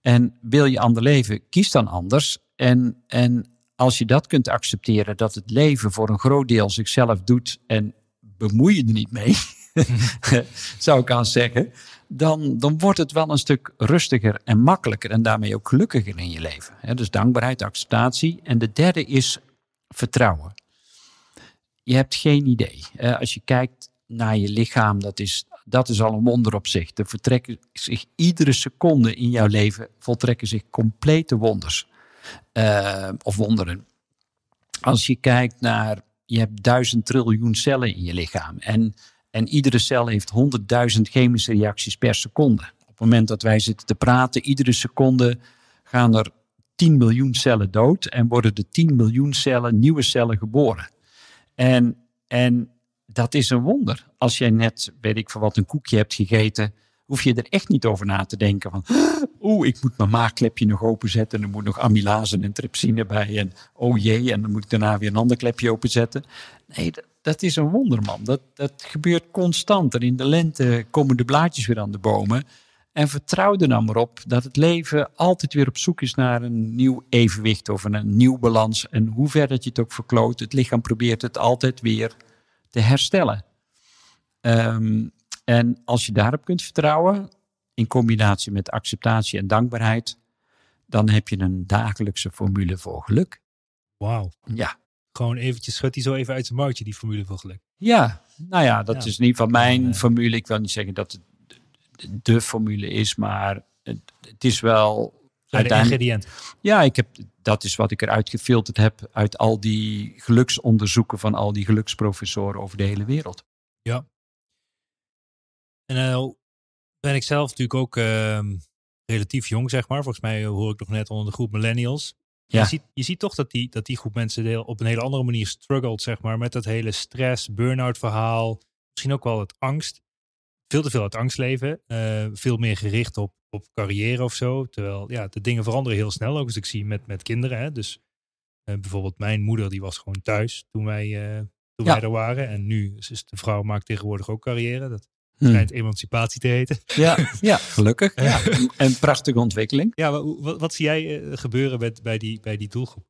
B: En wil je ander leven, kies dan anders. En, en als je dat kunt accepteren, dat het leven voor een groot deel zichzelf doet en bemoei je er niet mee, zou ik aan zeggen, dan, dan wordt het wel een stuk rustiger en makkelijker en daarmee ook gelukkiger in je leven. Dus dankbaarheid, acceptatie. En de derde is vertrouwen. Je hebt geen idee. Als je kijkt naar je lichaam, dat is, dat is al een wonder op zich. Er vertrekken zich iedere seconde in jouw leven voltrekken zich complete wonders. Uh, of wonderen. Als je kijkt naar, je hebt duizend triljoen cellen in je lichaam. En en iedere cel heeft 100.000 chemische reacties per seconde. Op het moment dat wij zitten te praten, iedere seconde gaan er 10 miljoen cellen dood en worden er 10 miljoen cellen, nieuwe cellen geboren. En, en dat is een wonder. Als jij net, weet ik van wat, een koekje hebt gegeten, hoef je er echt niet over na te denken van, oeh, ik moet mijn maagklepje nog openzetten en er moet nog amylase en trypsine bij en oh jee, en dan moet ik daarna weer een ander klepje openzetten. Nee, is een wonderman. Dat, dat gebeurt constant. En in de lente komen de blaadjes weer aan de bomen. En vertrouw er dan maar op dat het leven altijd weer op zoek is naar een nieuw evenwicht of een, nieuw balans. En hoe ver dat je het ook verkloot, het lichaam probeert het altijd weer te herstellen. Ehm, en als je daarop kunt vertrouwen, in combinatie met acceptatie en dankbaarheid, dan heb je een dagelijkse formule voor geluk.
A: Wauw.
B: Ja.
A: Gewoon eventjes schudt hij zo even uit zijn mouwtje, die formule voor geluk.
B: Ja, nou ja, dat is niet van mijn formule. Ik wil niet zeggen dat het de formule is, maar het, het is wel...
A: Zijn de ingrediënt.
B: Ja, ik heb, dat is wat ik eruit gefilterd heb uit al die geluksonderzoeken van al die geluksprofessoren over de hele wereld.
A: Ja. En nou ben ik zelf natuurlijk ook ehm, relatief jong, zeg maar. Volgens mij hoor ik nog net onder de groep millennials. Ja. Je, ziet, je ziet toch dat die, dat die groep mensen deel op een hele andere manier struggelt, zeg maar, met dat hele stress, burn-out verhaal. Misschien ook wel het angst. Veel te veel uit angst leven. Uh, veel meer gericht op, op carrière of zo. Terwijl ja, de dingen veranderen heel snel. Ook als ik zie met, met kinderen. Hè. Dus uh, bijvoorbeeld mijn moeder die was gewoon thuis toen wij, uh, toen wij er waren. En nu is de vrouw maakt tegenwoordig ook carrière. Dat Hmm. schijnt emancipatie te heten.
B: Ja, ja gelukkig. Ja. En prachtige ontwikkeling.
A: Ja, wat, wat zie jij eh, gebeuren met, bij, die, bij die doelgroep?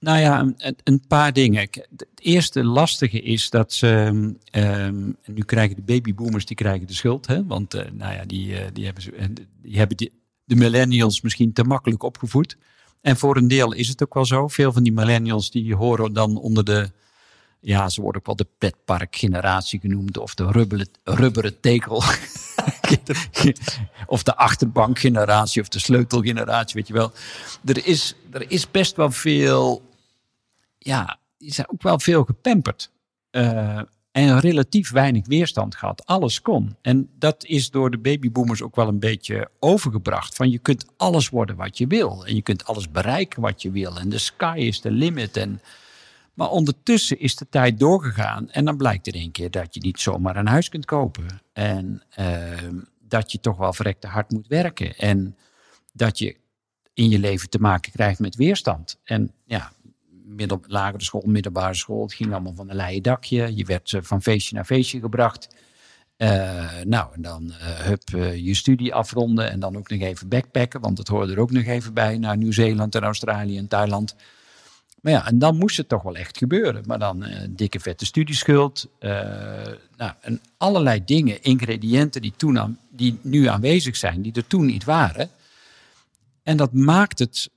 B: Nou ja, een, een, paar dingen. Het eerste lastige is dat ze, um, nu krijgen de babyboomers die krijgen de schuld, hè? want uh, nou ja, die, uh, die hebben, die hebben die, de millennials misschien te makkelijk opgevoed. En voor een deel is het ook wel zo. Veel van die millennials die horen dan onder de Ja, ze worden ook wel de petparkgeneratie genoemd. Of de rubberen, rubberen tekel. of de achterbankgeneratie of de sleutelgeneratie, weet je wel. Er is, er is best wel veel... Ja, die zijn ook wel veel gepamperd. Uh, en relatief weinig weerstand gehad. Alles kon. En dat is door de babyboomers ook wel een beetje overgebracht. Van je kunt alles worden wat je wil. En je kunt alles bereiken wat je wil. En de sky is the limit. En, maar ondertussen is de tijd doorgegaan. En dan blijkt er een keer dat je niet zomaar een huis kunt kopen. En uh, dat je toch wel verrekte hard moet werken. En dat je in je leven te maken krijgt met weerstand. En ja, middel, lagere school, middelbare school. Het ging allemaal van een leien dakje. Je werd eh, van feestje naar feestje gebracht. Uh, nou, en dan uh, hup, je studie afronden en dan ook nog even backpacken, want dat hoorde er ook nog even bij, naar Nieuw-Zeeland en Australië en Thailand. Maar ja, en dan moest het toch wel echt gebeuren. Maar dan dikke vette studieschuld, nou, en allerlei dingen, ingrediënten die, toen aan, die nu aanwezig zijn, die er toen niet waren. En dat maakt het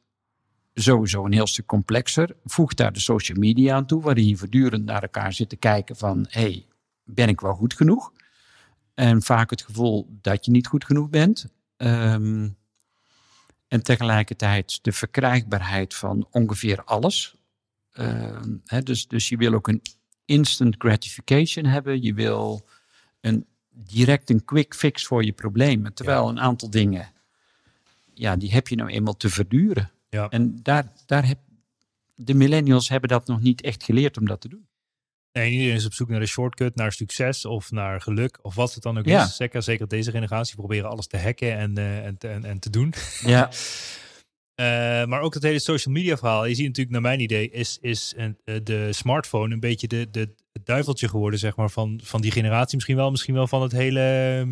B: sowieso een heel stuk complexer. Voeg daar de social media aan toe, waarin je voortdurend naar elkaar zit te kijken van, hey, ben ik wel goed genoeg? En vaak het gevoel dat je niet goed genoeg bent. Um, en tegelijkertijd de verkrijgbaarheid van ongeveer alles. Um, dus, dus je wil ook een instant gratification hebben. Je wil een, direct een quick fix voor je problemen. Terwijl een aantal dingen, ja, die heb je nou eenmaal te verduren. Ja. En daar, daar heb, de millennials hebben dat nog niet echt geleerd om dat te doen.
A: Nee, iedereen is op zoek naar de shortcut, naar succes of naar geluk of wat het dan ook is. Zeker, zeker deze generatie proberen alles te hacken en, uh, en, en, en, te doen.
B: Ja.
A: uh, maar ook het hele social media verhaal. Je ziet natuurlijk, naar mijn idee, is, is een, uh, de smartphone een beetje de, de, het duiveltje geworden, zeg maar, van, van die generatie. Misschien wel, misschien wel van het hele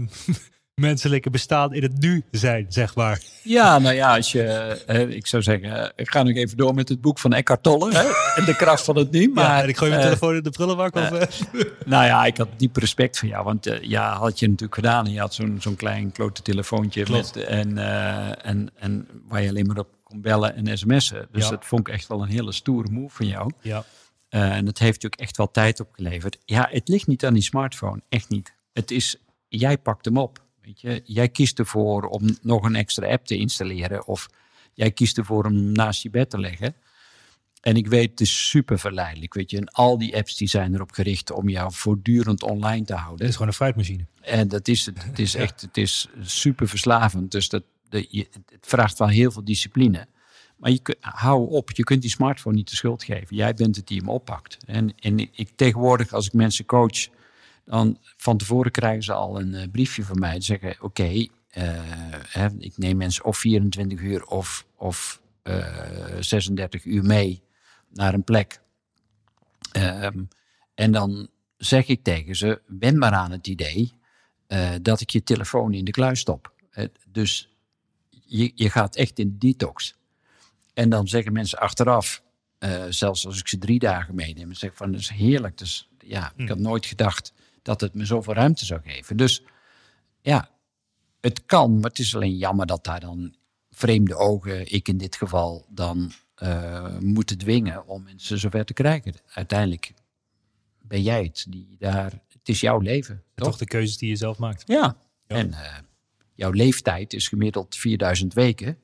A: menselijke bestaan in het nu zijn, zeg maar.
B: Ja, nou ja, als je, uh, ik zou zeggen, ik ga nu even door met het boek van Eckhart Tolle, hè, en de kracht van het nu. Maar,
A: ja, en ik gooi mijn telefoon in de prullenbak. Of,
B: nou ja, ik had diep respect voor jou, want ja, had je natuurlijk gedaan. En je had zo'n zo'n klein klote telefoontje met, en, en, en waar je alleen maar op kon bellen en sms'en. Dus ja. dat vond ik echt wel een hele stoere move van jou.
A: Ja.
B: en dat heeft natuurlijk echt wel tijd opgeleverd. Ja, het ligt niet aan die smartphone, echt niet. Het is, jij pakt hem op. Weet je, jij kiest ervoor om nog een extra app te installeren of jij kiest ervoor om naast je bed te leggen. En ik weet, het is super verleidelijk. Weet je, en al die apps die zijn erop gericht om jou voortdurend online te houden. Het
A: is gewoon een fruitmachine.
B: En dat is het. Het is echt, het is super verslavend. Dus dat, je, het vraagt wel heel veel discipline. Maar je, hou op, je kunt die smartphone niet de schuld geven. Jij bent het die hem oppakt. En, en ik tegenwoordig, als ik mensen coach, dan van tevoren krijgen ze al een uh, briefje van mij. Te zeggen, oké, okay, uh, ik neem mensen of 24 uur of, of uh, eh, 36 uur mee naar een plek. Um, en dan zeg ik tegen ze, wen maar aan het idee dat ik je telefoon in de kluis stop. dus je, je gaat echt in detox. En dan zeggen mensen achteraf, zelfs als ik ze drie dagen meeneem, zeg van, dat is heerlijk. Dus ja, ik had hm. nooit gedacht dat het me zoveel ruimte zou geven. Dus ja, het kan, maar het is alleen jammer dat daar dan vreemde ogen, ik in dit geval, dan uh, moeten dwingen om mensen zover te krijgen. Uiteindelijk ben jij het die daar, het is jouw leven.
A: Toch? toch de keuzes die je zelf maakt.
B: Ja, ja. en uh, jouw leeftijd is gemiddeld 4000 weken.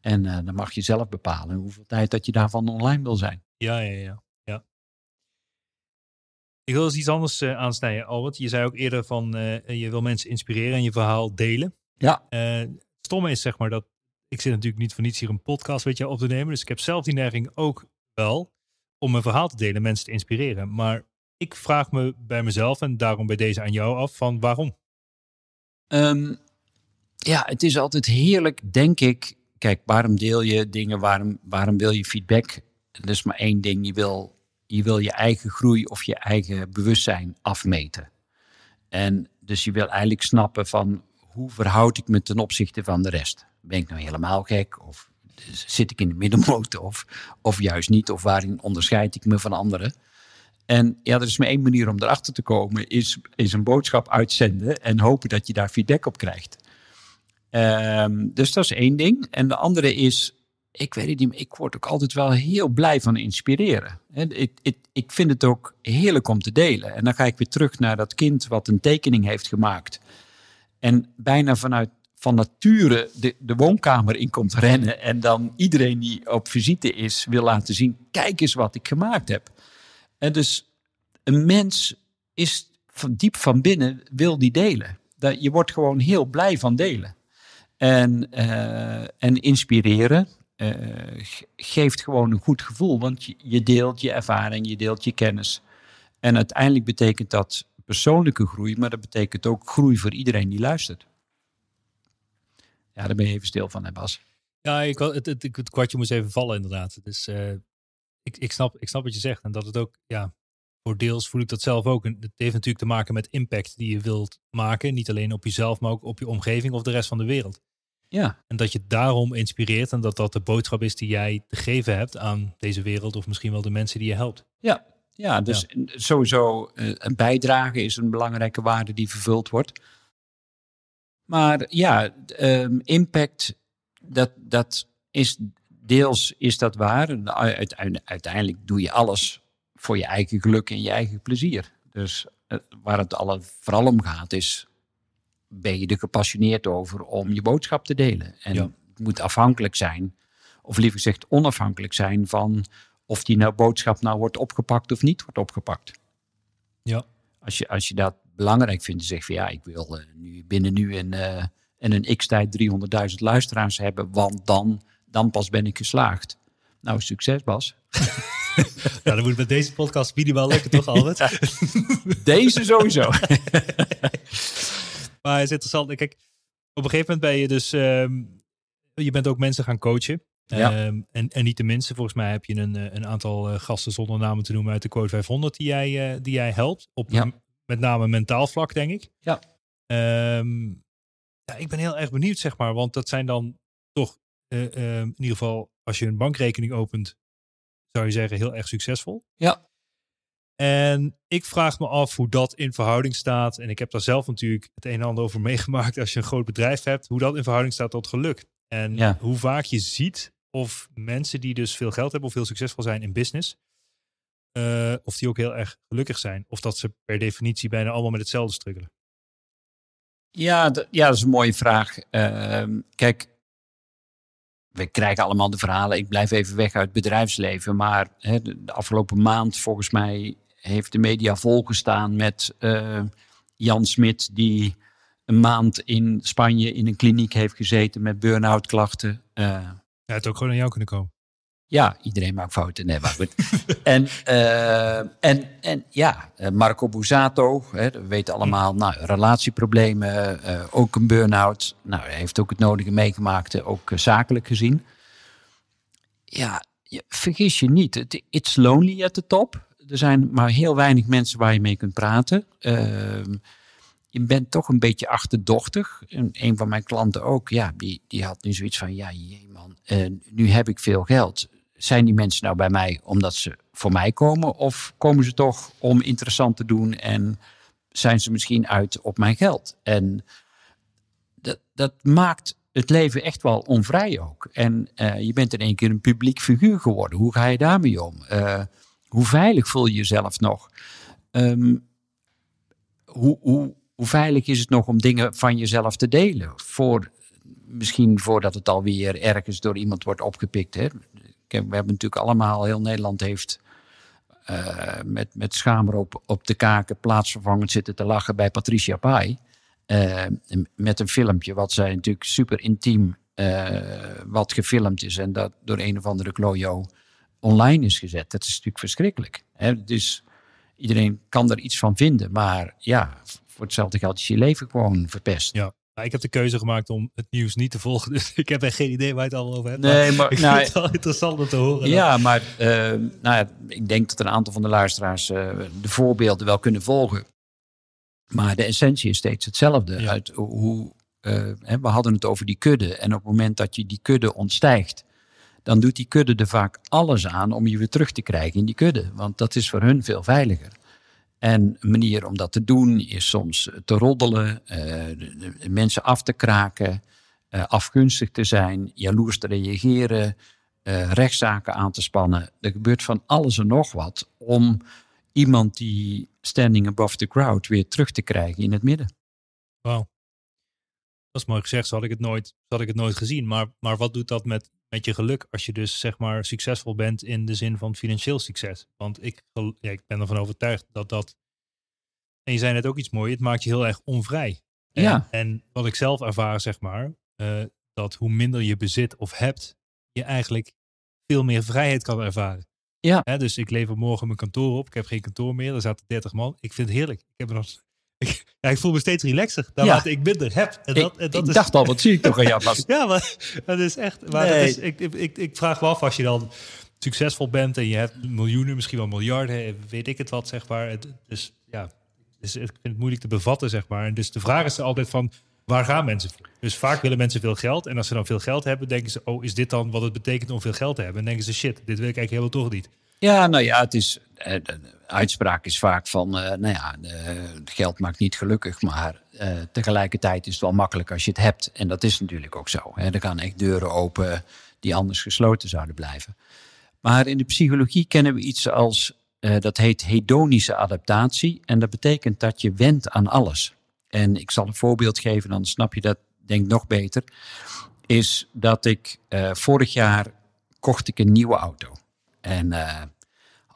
B: En uh, dan mag je zelf bepalen hoeveel tijd dat je daarvan online wil zijn.
A: Ja, ja, ja. Ik wil eens iets anders uh, aansnijden, Albert. Je zei ook eerder van uh, je wil mensen inspireren en je verhaal delen.
B: Ja.
A: Uh, stomme is zeg maar dat ik zit natuurlijk niet voor niets hier een podcast weet je, op te nemen. Dus ik heb zelf die neiging ook wel om mijn verhaal te delen, mensen te inspireren. Maar ik vraag me bij mezelf en daarom bij deze aan jou af van waarom?
B: Um, ja, het is altijd heerlijk, denk ik. Kijk, waarom deel je dingen? Waarom, waarom wil je feedback? Dat is maar één ding. Je wil je wil je eigen groei of je eigen bewustzijn afmeten. En dus je wil eigenlijk snappen van hoe verhoud ik me ten opzichte van de rest? Ben ik nou helemaal gek? Of zit ik in de middenmoot? Of, of juist niet? Of waarin onderscheid ik me van anderen? En ja, er is maar één manier om erachter te komen, is, is een boodschap uitzenden en hopen dat je daar feedback op krijgt. Um, dus dat is één ding. En de andere is, ik weet het niet, ik word ook altijd wel heel blij van inspireren. Ik, ik, ik vind het ook heerlijk om te delen. En dan ga ik weer terug naar dat kind wat een tekening heeft gemaakt. En bijna vanuit van nature de, de woonkamer in komt rennen. En dan iedereen die op visite is wil laten zien: kijk eens wat ik gemaakt heb. En dus een mens is van diep van binnen wil die delen. Je wordt gewoon heel blij van delen. En, uh, en inspireren geeft gewoon een goed gevoel. Want je, deelt je ervaring, je deelt je kennis. En uiteindelijk betekent dat persoonlijke groei, maar dat betekent ook groei voor iedereen die luistert. Ja, daar ben je even stil van, hè Bas?
A: Ja, ik, het, het, het kwartje moest even vallen inderdaad. Dus ik, ik, snap, ik snap wat je zegt. En dat het ook, ja, voor deels voel ik dat zelf ook. Het heeft natuurlijk te maken met impact die je wilt maken. Niet alleen op jezelf, maar ook op je omgeving of de rest van de wereld.
B: Ja.
A: En dat je daarom inspireert en dat dat de boodschap is die jij te geven hebt aan deze wereld of misschien wel de mensen die je helpt.
B: Ja, ja dus sowieso uh, een bijdrage is een belangrijke waarde die vervuld wordt. Maar ja, um, impact, dat, dat is deels is dat waar. Uiteindelijk doe je alles voor je eigen geluk en je eigen plezier. Dus uh, waar het alle, vooral om gaat is, ben je er gepassioneerd over om je boodschap te delen. En het moet afhankelijk zijn, of liever gezegd onafhankelijk zijn van of die nou boodschap nou wordt opgepakt of niet wordt opgepakt.
A: Ja.
B: Als je, als je dat belangrijk vindt, zeg van ja, ik wil uh, nu, binnen nu en, uh, en een x-tijd 300.000 luisteraars hebben, want dan, dan pas ben ik geslaagd. Nou, succes Bas.
A: ja, dan moet met deze podcast wel lukken, toch Albert? Ja,
B: deze sowieso.
A: is interessant. Kijk, op een gegeven moment ben je dus, um, je bent ook mensen gaan coachen.
B: Ja.
A: Um, en, en niet de minste, volgens mij heb je een, eh, een aantal uh, gasten zonder namen te noemen uit de Quote 500 die jij, uh, die jij helpt. Op
B: ja.
A: met name mentaal vlak, denk ik.
B: Ja.
A: Um, ja. Ik ben heel erg benieuwd, zeg maar. Want dat zijn dan toch, uh, in ieder geval als je een bankrekening opent, zou je zeggen, heel erg succesvol.
B: Ja.
A: En ik vraag me af hoe dat in verhouding staat. En ik heb daar zelf natuurlijk het een en ander over meegemaakt als je een groot bedrijf hebt. Hoe dat in verhouding staat tot geluk. En
B: ja.
A: hoe vaak je ziet of mensen die dus veel geld hebben of heel succesvol zijn in business. Uh, of die ook heel erg gelukkig zijn. Of dat ze per definitie bijna allemaal met hetzelfde struggelen.
B: Ja, ja dat is een mooie vraag. Uh, kijk, we krijgen allemaal de verhalen. Ik blijf even weg uit het bedrijfsleven. Maar hè, de afgelopen maand, volgens mij, heeft de media volgestaan met uh, Jan Smit, die een maand in Spanje in een kliniek heeft gezeten met burn-out klachten. Uh,
A: ja, het ook gewoon aan jou kunnen komen.
B: Ja, iedereen maakt fouten. Nee, maar goed. en, uh, en, en ja, Marco Busato, hè, we weten allemaal, nou, relatieproblemen, uh, ook een burn-out. Nou, hij heeft ook het nodige meegemaakt, ook uh, zakelijk gezien. Ja, je, vergis je niet, het, it's lonely at the top. Er zijn maar heel weinig mensen waar je mee kunt praten. Ehm, je bent toch een beetje achterdochtig. En een van mijn klanten ook, ja, die, die had nu zoiets van, ja, jee man, nu heb ik veel geld zijn die mensen nou bij mij omdat ze voor mij komen? Of komen ze toch om interessant te doen en zijn ze misschien uit op mijn geld? En dat, dat maakt het leven echt wel onvrij ook. En uh, je bent in één keer een publiek figuur geworden. Hoe ga je daarmee om? Uh, hoe veilig voel je jezelf nog? Um, hoe, hoe, hoe veilig is het nog om dingen van jezelf te delen? Voor, misschien voordat het alweer ergens door iemand wordt opgepikt. Hè? We hebben natuurlijk allemaal, heel Nederland heeft uh, met, met op, de kaken plaatsvervangend zitten te lachen bij Patricia Pai. Uh, met een filmpje wat zij natuurlijk super intiem uh, wat gefilmd is en dat door een of andere klojo online is gezet. Dat is natuurlijk verschrikkelijk. Hè? Dus iedereen kan er iets van vinden, maar ja, voor hetzelfde geld is je leven gewoon verpest.
A: Ja. Nou, ik heb de keuze gemaakt om het nieuws niet te volgen. Dus ik heb echt geen idee waar je het allemaal over hebt.
B: Nee, maar,
A: ik
B: nou,
A: vind het wel interessant om te horen.
B: Ja, dan. maar uh, nou ja, ik denk dat een aantal van de luisteraars uh, de voorbeelden wel kunnen volgen. Maar de essentie is steeds hetzelfde.
A: Ja.
B: Uit hoe, uh, hè, we hadden het over die kudde. En op het moment dat je die kudde ontstijgt, dan doet die kudde er vaak alles aan om je weer terug te krijgen in die kudde. Want dat is voor hun veel veiliger. En een manier om dat te doen is soms te roddelen, de, de mensen af te kraken, uh, afgunstig te zijn, jaloers te reageren, eh, rechtszaken aan te spannen. Er gebeurt van alles en nog wat om iemand die standing above the crowd weer terug te krijgen in het midden.
A: Wauw. Dat is mooi gezegd, zo had ik het nooit, had ik het nooit gezien. Maar, maar wat doet dat met, met je geluk als je dus zeg maar succesvol bent in de zin van financieel succes? Want ik, ja, ik ben ervan overtuigd dat dat. En je zei net ook iets moois, het maakt je heel erg onvrij. En,
B: Ja.
A: en wat ik zelf ervaar, zeg maar, eh, dat hoe minder je bezit of hebt, je eigenlijk veel meer vrijheid kan ervaren.
B: Ja.
A: Hè, dus ik lever morgen mijn kantoor op. Ik heb geen kantoor meer. Er zaten 30 man. Ik vind het heerlijk. Ik, heb er nog, ik, ja, ik voel me steeds relaxer naarmate ik minder heb. En dat,
B: ik
A: en dat
B: ik
A: is,
B: dacht al, wat zie ik toch aan jou vast?
A: ja, maar dat is echt. Maar
B: Nee.
A: dat is, ik, ik, ik, vraag me af als je dan succesvol bent en je hebt miljoenen, misschien wel miljarden, weet ik het wat, zeg maar. Het, dus ja, dus ik vind het moeilijk te bevatten, zeg maar. En dus de vraag is altijd van. Waar gaan mensen voor? Dus vaak willen mensen veel geld. En als ze dan veel geld hebben, denken ze: Oh, is dit dan wat het betekent om veel geld te hebben? En denken ze: Shit, dit wil ik eigenlijk helemaal toch niet.
B: Ja, nou ja, het is, eh, uitspraak is vaak van, eh, nou ja, geld maakt niet gelukkig, maar eh, tegelijkertijd is het wel makkelijk als je het hebt. En dat is natuurlijk ook zo. Hè. Er gaan echt deuren open die anders gesloten zouden blijven. Maar in de psychologie kennen we iets als, dat heet hedonische adaptatie. En dat betekent dat je wendt aan alles. En ik zal een voorbeeld geven, dan snap je dat denk nog beter. Is dat ik vorig jaar kocht ik een nieuwe auto. En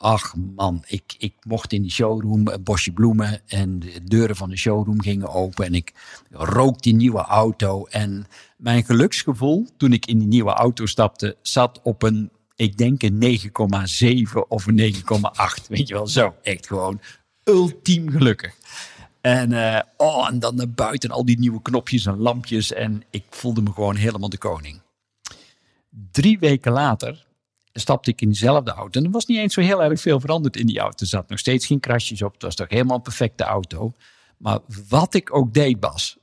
B: ach man, ik, ik mocht in die showroom een bosje bloemen en de deuren van de showroom gingen open en ik rook die nieuwe auto. En mijn geluksgevoel toen ik in die nieuwe auto stapte zat op een, ik denk een 9,7 of een 9,8. Weet je wel, zo echt gewoon ultiem gelukkig. En, eh, oh, en dan naar buiten al die nieuwe knopjes en lampjes en ik voelde me gewoon helemaal de koning. Drie weken later stapte ik in diezelfde auto. En er was niet eens zo heel erg veel veranderd in die auto. Er zat nog steeds geen krasjes op. Het was toch helemaal een perfecte auto. Maar wat ik ook deed, Bas,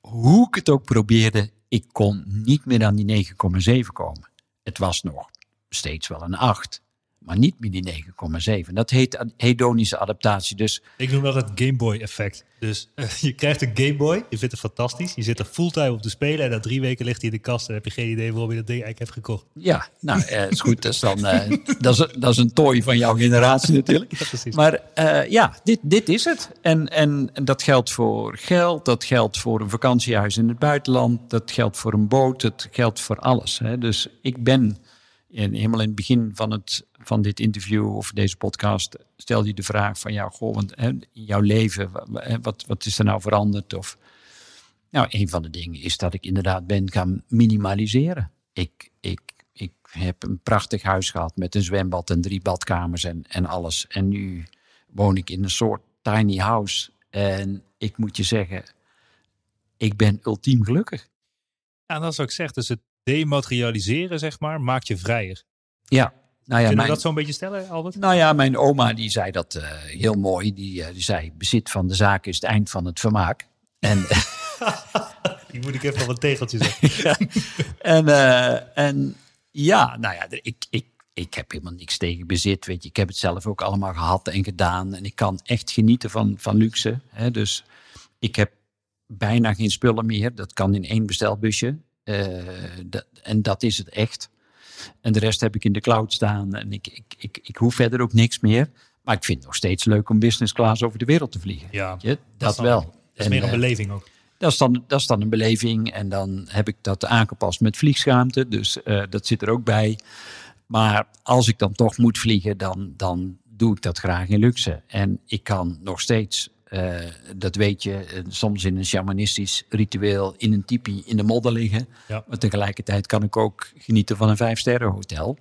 B: hoe ik het ook probeerde, ik kon niet meer aan die 9,7 komen. Het was nog steeds wel een 8, maar niet meer die 9,7. Dat heet hedonische adaptatie. Dus
A: Ik noem dat het Game Boy effect. Dus eh, je krijgt een Game Boy, je vindt het fantastisch, je zit er fulltime op te spelen en na drie weken ligt hij in de kast en heb je geen idee waarom je dat ding eigenlijk hebt gekocht.
B: ja, nou, eh, is goed. Dat is, dan, eh, dat, is, dat is een tooi van jouw generatie natuurlijk.
A: Ja, precies.
B: Maar ja, dit, dit is het. En, en dat geldt voor geld, dat geldt voor een vakantiehuis in het buitenland, dat geldt voor een boot, dat geldt voor alles. Hè. Dus ik ben in, helemaal in het begin van, het, van dit interview of deze podcast stelde je de vraag van ja, goh, want, hè, in jouw leven, wat, wat is er nou veranderd? Of, nou, een van de dingen is dat ik inderdaad ben gaan minimaliseren. Ik, ik, ik heb een prachtig huis gehad met een zwembad en drie badkamers en, en alles. En nu woon ik in een soort tiny house. En ik moet je zeggen, ik ben ultiem gelukkig.
A: En dat is ik zeg, dus het dematerialiseren, zeg maar, maakt je vrijer.
B: Ja, nou ja,
A: Kunnen we dat zo'n beetje stellen, Albert?
B: nou ja, mijn oma die zei dat eh, heel mooi. Die, eh, die zei, bezit van de zaak is het eind van het vermaak. En,
A: Die moet ik even een tegeltje zetten.
B: en, eh, en ja, nou ja, ik, ik, ik heb helemaal niks tegen bezit. Weet je, ik heb het zelf ook allemaal gehad en gedaan. En ik kan echt genieten van, van luxe. Hè? Dus ik heb bijna geen spullen meer. Dat kan in één bestelbusje. Eh, dat, en dat is het echt. En de rest heb ik in de cloud staan. En ik, ik, ik, ik hoef verder ook niks meer. Maar ik vind het nog steeds leuk om business class over de wereld te vliegen.
A: Ja,
B: dat,
A: ik.
B: wel.
A: Dat is
B: En,
A: meer een
B: eh,
A: beleving ook.
B: dat is, dan, dat is dan een beleving. En dan heb ik dat aangepast met vliegschaamte. Dus eh, dat zit er ook bij. Maar als ik dan toch moet vliegen, dan, dan doe ik dat graag in luxe. En ik kan nog steeds, eh, dat weet je, eh, soms in een shamanistisch ritueel in een tipi in de modder liggen.
A: Ja.
B: Maar tegelijkertijd kan ik ook genieten van een vijfsterren hotel.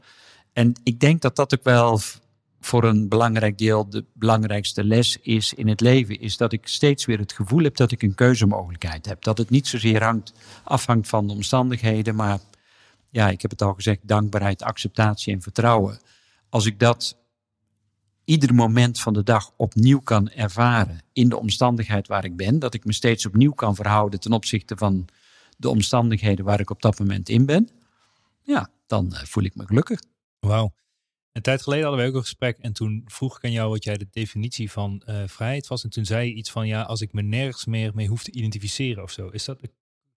B: En ik denk dat dat ook wel voor een belangrijk deel de belangrijkste les is in het leven. Is dat ik steeds weer het gevoel heb dat ik een keuzemogelijkheid heb. Dat het niet zozeer hangt, afhangt van de omstandigheden. Maar ja, ik heb het al gezegd, dankbaarheid, acceptatie en vertrouwen. Als ik dat ieder moment van de dag opnieuw kan ervaren in de omstandigheid waar ik ben. Dat ik me steeds opnieuw kan verhouden ten opzichte van de omstandigheden waar ik op dat moment in ben. Ja, dan eh, voel ik me gelukkig.
A: Wauw. Een tijd geleden hadden we ook een gesprek en toen vroeg ik aan jou wat jij de definitie van eh, vrijheid was. En toen zei je iets van, ja, als ik me nergens meer mee hoef te identificeren of zo. Is dat,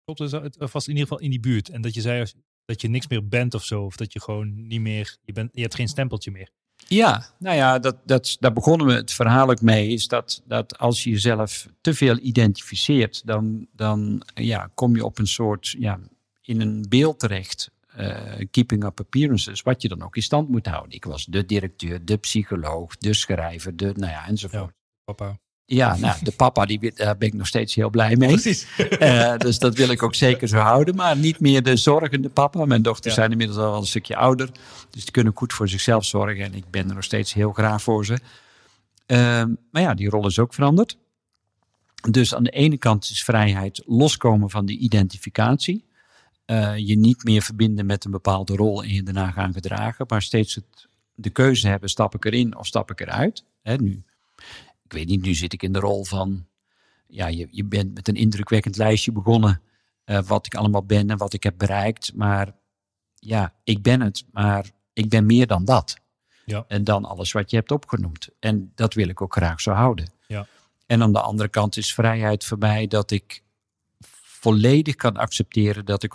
A: klopt dat? Of was het in ieder geval in die buurt? En dat je zei, als, dat je niks meer bent of zo. Of dat je gewoon niet meer, je, bent, je hebt geen stempeltje meer.
B: Ja, nou ja, dat, dat, daar begonnen we het verhaal ook mee. Is dat, dat als je jezelf te veel identificeert, dan, dan ja, kom je op een soort, ja, in een beeld terecht. eh, keeping up appearances, wat je dan ook in stand moet houden. Ik was de directeur, de psycholoog, de schrijver, de, nou ja, enzovoort.
A: Papa.
B: Ja, nou, de papa, die, daar ben ik nog steeds heel blij mee.
A: Precies.
B: Eh, dus dat wil ik ook zeker zo houden. Maar niet meer de zorgende papa. Mijn dochters
A: Ja.
B: zijn inmiddels al een stukje ouder. Dus die kunnen goed voor zichzelf zorgen. En ik ben er nog steeds heel graag voor ze. Ehm, maar ja, die rol is ook veranderd. Dus aan de ene kant is vrijheid loskomen van die identificatie. Eh, je niet meer verbinden met een bepaalde rol en je daarna gaan gedragen. Maar steeds het, de keuze hebben, stap ik erin of stap ik eruit. Hè, nu, ik weet niet, nu zit ik in de rol van ja, je, je bent met een indrukwekkend lijstje begonnen. eh, wat ik allemaal ben en wat ik heb bereikt. Maar ja, ik ben het, maar ik ben meer dan dat.
A: Ja.
B: En dan alles wat je hebt opgenoemd. En dat wil ik ook graag zo houden.
A: Ja.
B: En aan de andere kant is vrijheid voor mij dat ik volledig kan accepteren dat ik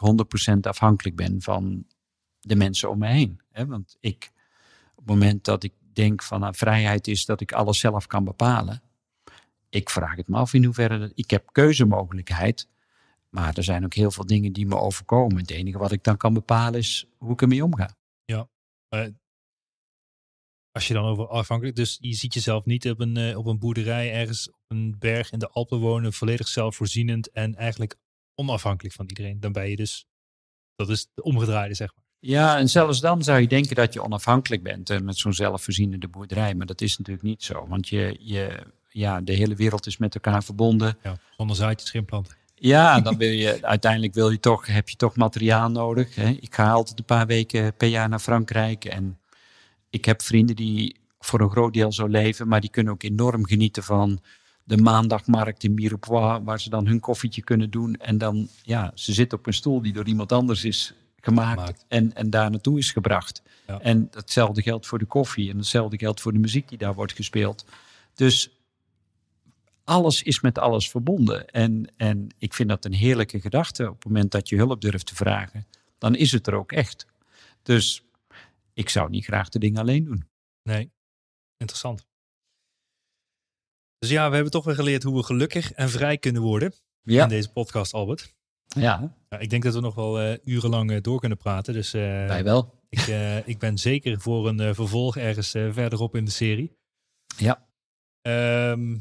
B: 100% afhankelijk ben van de mensen om me heen. Want ik, op het moment dat ik denk van nou, vrijheid is dat ik alles zelf kan bepalen, ik vraag het me af in hoeverre ik heb keuzemogelijkheid, maar er zijn ook heel veel dingen die me overkomen. Het enige wat ik dan kan bepalen is hoe ik ermee omga.
A: Eh, als je dan over afhankelijk, dus je ziet jezelf niet op een, eh, op een boerderij ergens op een berg in de Alpen wonen, volledig zelfvoorzienend en eigenlijk onafhankelijk van iedereen. Dan ben je dus, dat is de omgedraaide zeg maar.
B: Ja, en zelfs dan zou je denken dat je onafhankelijk bent eh, met zo'n zelfvoorzienende boerderij, maar dat is natuurlijk niet zo, want je, je, ja, de hele wereld is met elkaar verbonden.
A: Ja, zonder zaadjes geen planten.
B: Ja, dan wil je uiteindelijk wil je toch, heb je toch materiaal nodig. Hè? Ik ga altijd een paar weken per jaar naar Frankrijk. En ik heb vrienden die voor een groot deel zo leven, maar die kunnen ook enorm genieten van de maandagmarkt in Mirepoix, waar ze dan hun koffietje kunnen doen. En dan, ja, ze zitten op een stoel die door iemand anders is gemaakt,
A: Gemaakt.
B: En, en daar naartoe is gebracht.
A: Ja.
B: En hetzelfde geldt voor de koffie en hetzelfde geldt voor de muziek die daar wordt gespeeld. Dus alles is met alles verbonden. En, en ik vind dat een heerlijke gedachte. Op het moment dat je hulp durft te vragen, dan is het er ook echt. Dus ik zou niet graag de dingen alleen doen.
A: Nee, interessant. Dus ja, we hebben toch weer geleerd hoe we gelukkig en vrij kunnen worden in deze podcast, Albert.
B: Ja
A: Ja, ik denk dat we nog wel eh, urenlang eh, door kunnen praten. Dus eh,
B: wij wel.
A: ik, eh, ik ben zeker voor een eh, vervolg ergens eh, verderop in de serie.
B: Ja.
A: Ehm,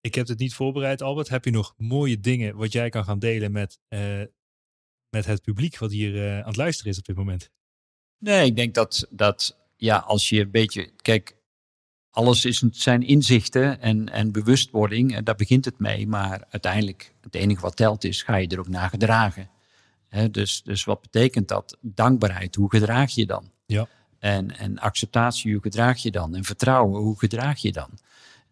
A: ik heb het niet voorbereid, Albert. Heb je nog mooie dingen wat jij kan gaan delen met, eh, met het publiek wat hier eh, aan het luisteren is op dit moment?
B: Nee, ik denk dat, dat ja, als je een beetje. Kijk, alles is, zijn inzichten en, en bewustwording. En daar begint het mee. Maar uiteindelijk, het enige wat telt is, ga je er ook naar gedragen. Dus, dus wat betekent dat? Dankbaarheid, hoe gedraag je dan?
A: Ja.
B: En, en acceptatie, hoe gedraag je dan? En vertrouwen, hoe gedraag je dan?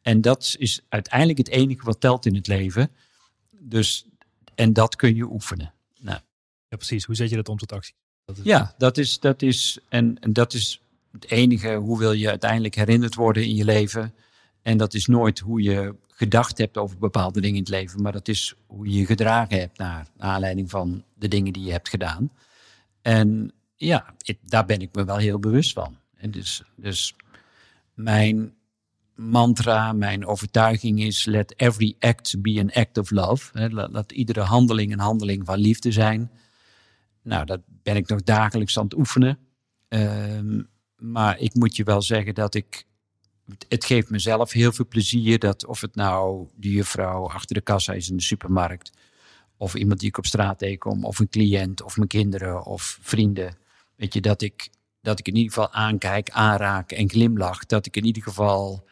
B: En dat is uiteindelijk het enige wat telt in het leven. Dus, en dat kun je oefenen. Nou,
A: Ja, precies. Hoe zet je dat om tot actie? Dat is,
B: ja, dat is, dat is, en, en dat is het enige. Hoe wil je uiteindelijk herinnerd worden in je leven? En dat is nooit hoe je gedacht hebt over bepaalde dingen in het leven, maar dat is hoe je je gedragen hebt naar aanleiding van de dingen die je hebt gedaan. En ja, daar ben ik me wel heel bewust van. Dus, dus mijn mantra, mijn overtuiging is: let every act be an act of love. Laat iedere handeling een handeling van liefde zijn. Nou, dat ben ik nog dagelijks aan het oefenen. Ehm, maar ik moet je wel zeggen dat ik. Het geeft mezelf heel veel plezier dat of het nou de juffrouw achter de kassa is in de supermarkt. Of iemand die ik op straat tegenkom. Of een cliënt. Of mijn kinderen. Of vrienden. Weet je, dat ik, dat ik in ieder geval aankijk, aanraak en glimlach. Dat ik in ieder geval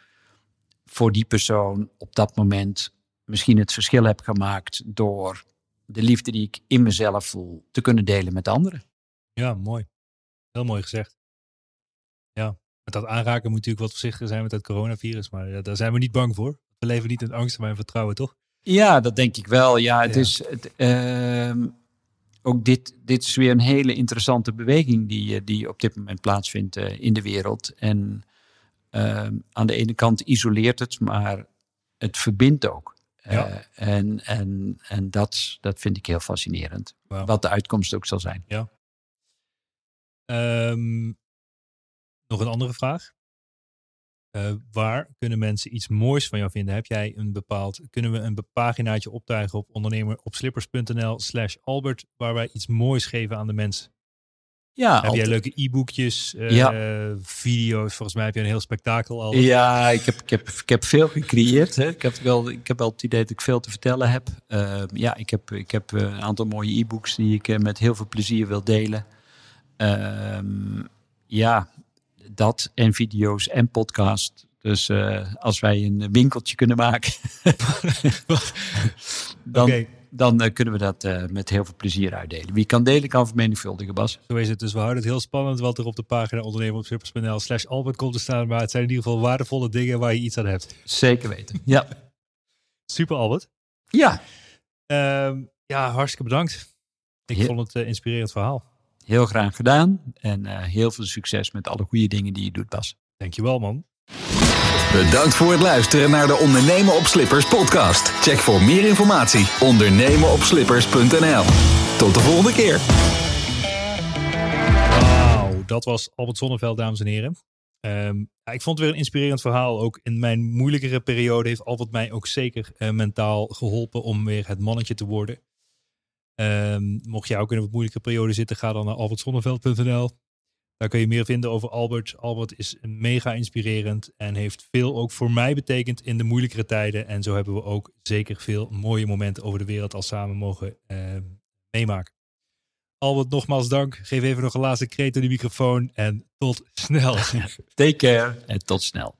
B: voor die persoon op dat moment misschien het verschil heb gemaakt. Door de liefde die ik in mezelf voel te kunnen delen met anderen.
A: Ja, mooi. Heel mooi gezegd. Ja, met dat aanraken moet natuurlijk wat voorzichtiger zijn met het coronavirus. Maar ja, daar zijn we niet bang voor. We leven niet in angst, maar in vertrouwen, toch?
B: Ja, dat denk ik wel. Ja, het
A: Ja.
B: is. Het, ehm, ook dit, dit is weer een hele interessante beweging die, eh, die op dit moment plaatsvindt eh, in de wereld. En ehm, aan de ene kant isoleert het, maar het verbindt ook.
A: Ja.
B: Eh, en en, en dat, dat vind ik heel fascinerend. Wat de uitkomst ook zal zijn.
A: Ehm, nog een andere vraag. Eh, waar kunnen mensen iets moois van jou vinden? Heb jij een bepaald, kunnen we een paginaatje optuigen op ondernemer op slippers.nl slash Albert, waar wij iets moois geven aan de mensen?
B: Ja,
A: heb jij leuke e-boekjes, eh,
B: Ja.
A: video's? Volgens mij heb je een heel spektakel al.
B: Ja, ik heb, ik heb, ik heb veel gecreëerd. Hè. Ik, heb wel, ik heb wel het idee dat ik veel te vertellen heb. Ehm, ja, ik heb, ik heb eh, een aantal mooie e-books die ik met heel veel plezier wil delen. Ehm, ja, dat en video's en podcast. Dus eh, als wij een winkeltje kunnen maken, dan, dan eh, kunnen we dat eh, met heel veel plezier uitdelen. Wie kan delen, kan vermenigvuldigen, Bas.
A: Zo is het. Dus we houden het heel spannend wat er op de pagina ondernemer op slippers.nl slash Albert komt te staan. Maar het zijn in ieder geval waardevolle dingen waar je iets aan hebt.
B: Zeker weten. Ja,
A: Super Albert.
B: ja
A: Ehm, ja, hartstikke bedankt. Ik
B: Ja.
A: vond het een inspirerend verhaal.
B: Heel graag gedaan. En eh, heel veel succes met alle goede dingen die je doet, Bas.
A: Dankjewel man.
C: Bedankt voor het luisteren naar de Ondernemen op Slippers podcast. Check voor meer informatie ondernemenopslippers.nl. Tot de volgende keer.
A: Wauw, dat was Albert Zonneveld, dames en heren. Ehm, ja, ik vond het weer een inspirerend verhaal. Ook in mijn moeilijkere periode heeft Albert mij ook zeker eh, mentaal geholpen om weer het mannetje te worden. Ehm, mocht jij ook in een wat moeilijke periode zitten, ga dan naar albertzonneveld.nl. Daar kun je meer vinden over Albert. Albert is mega inspirerend en heeft veel ook voor mij betekend in de moeilijkere tijden. En zo hebben we ook zeker veel mooie momenten over de wereld al samen mogen ehm, meemaken. Albert, nogmaals dank. Geef even nog een laatste kreet in de microfoon en tot snel.
B: Take care en tot snel.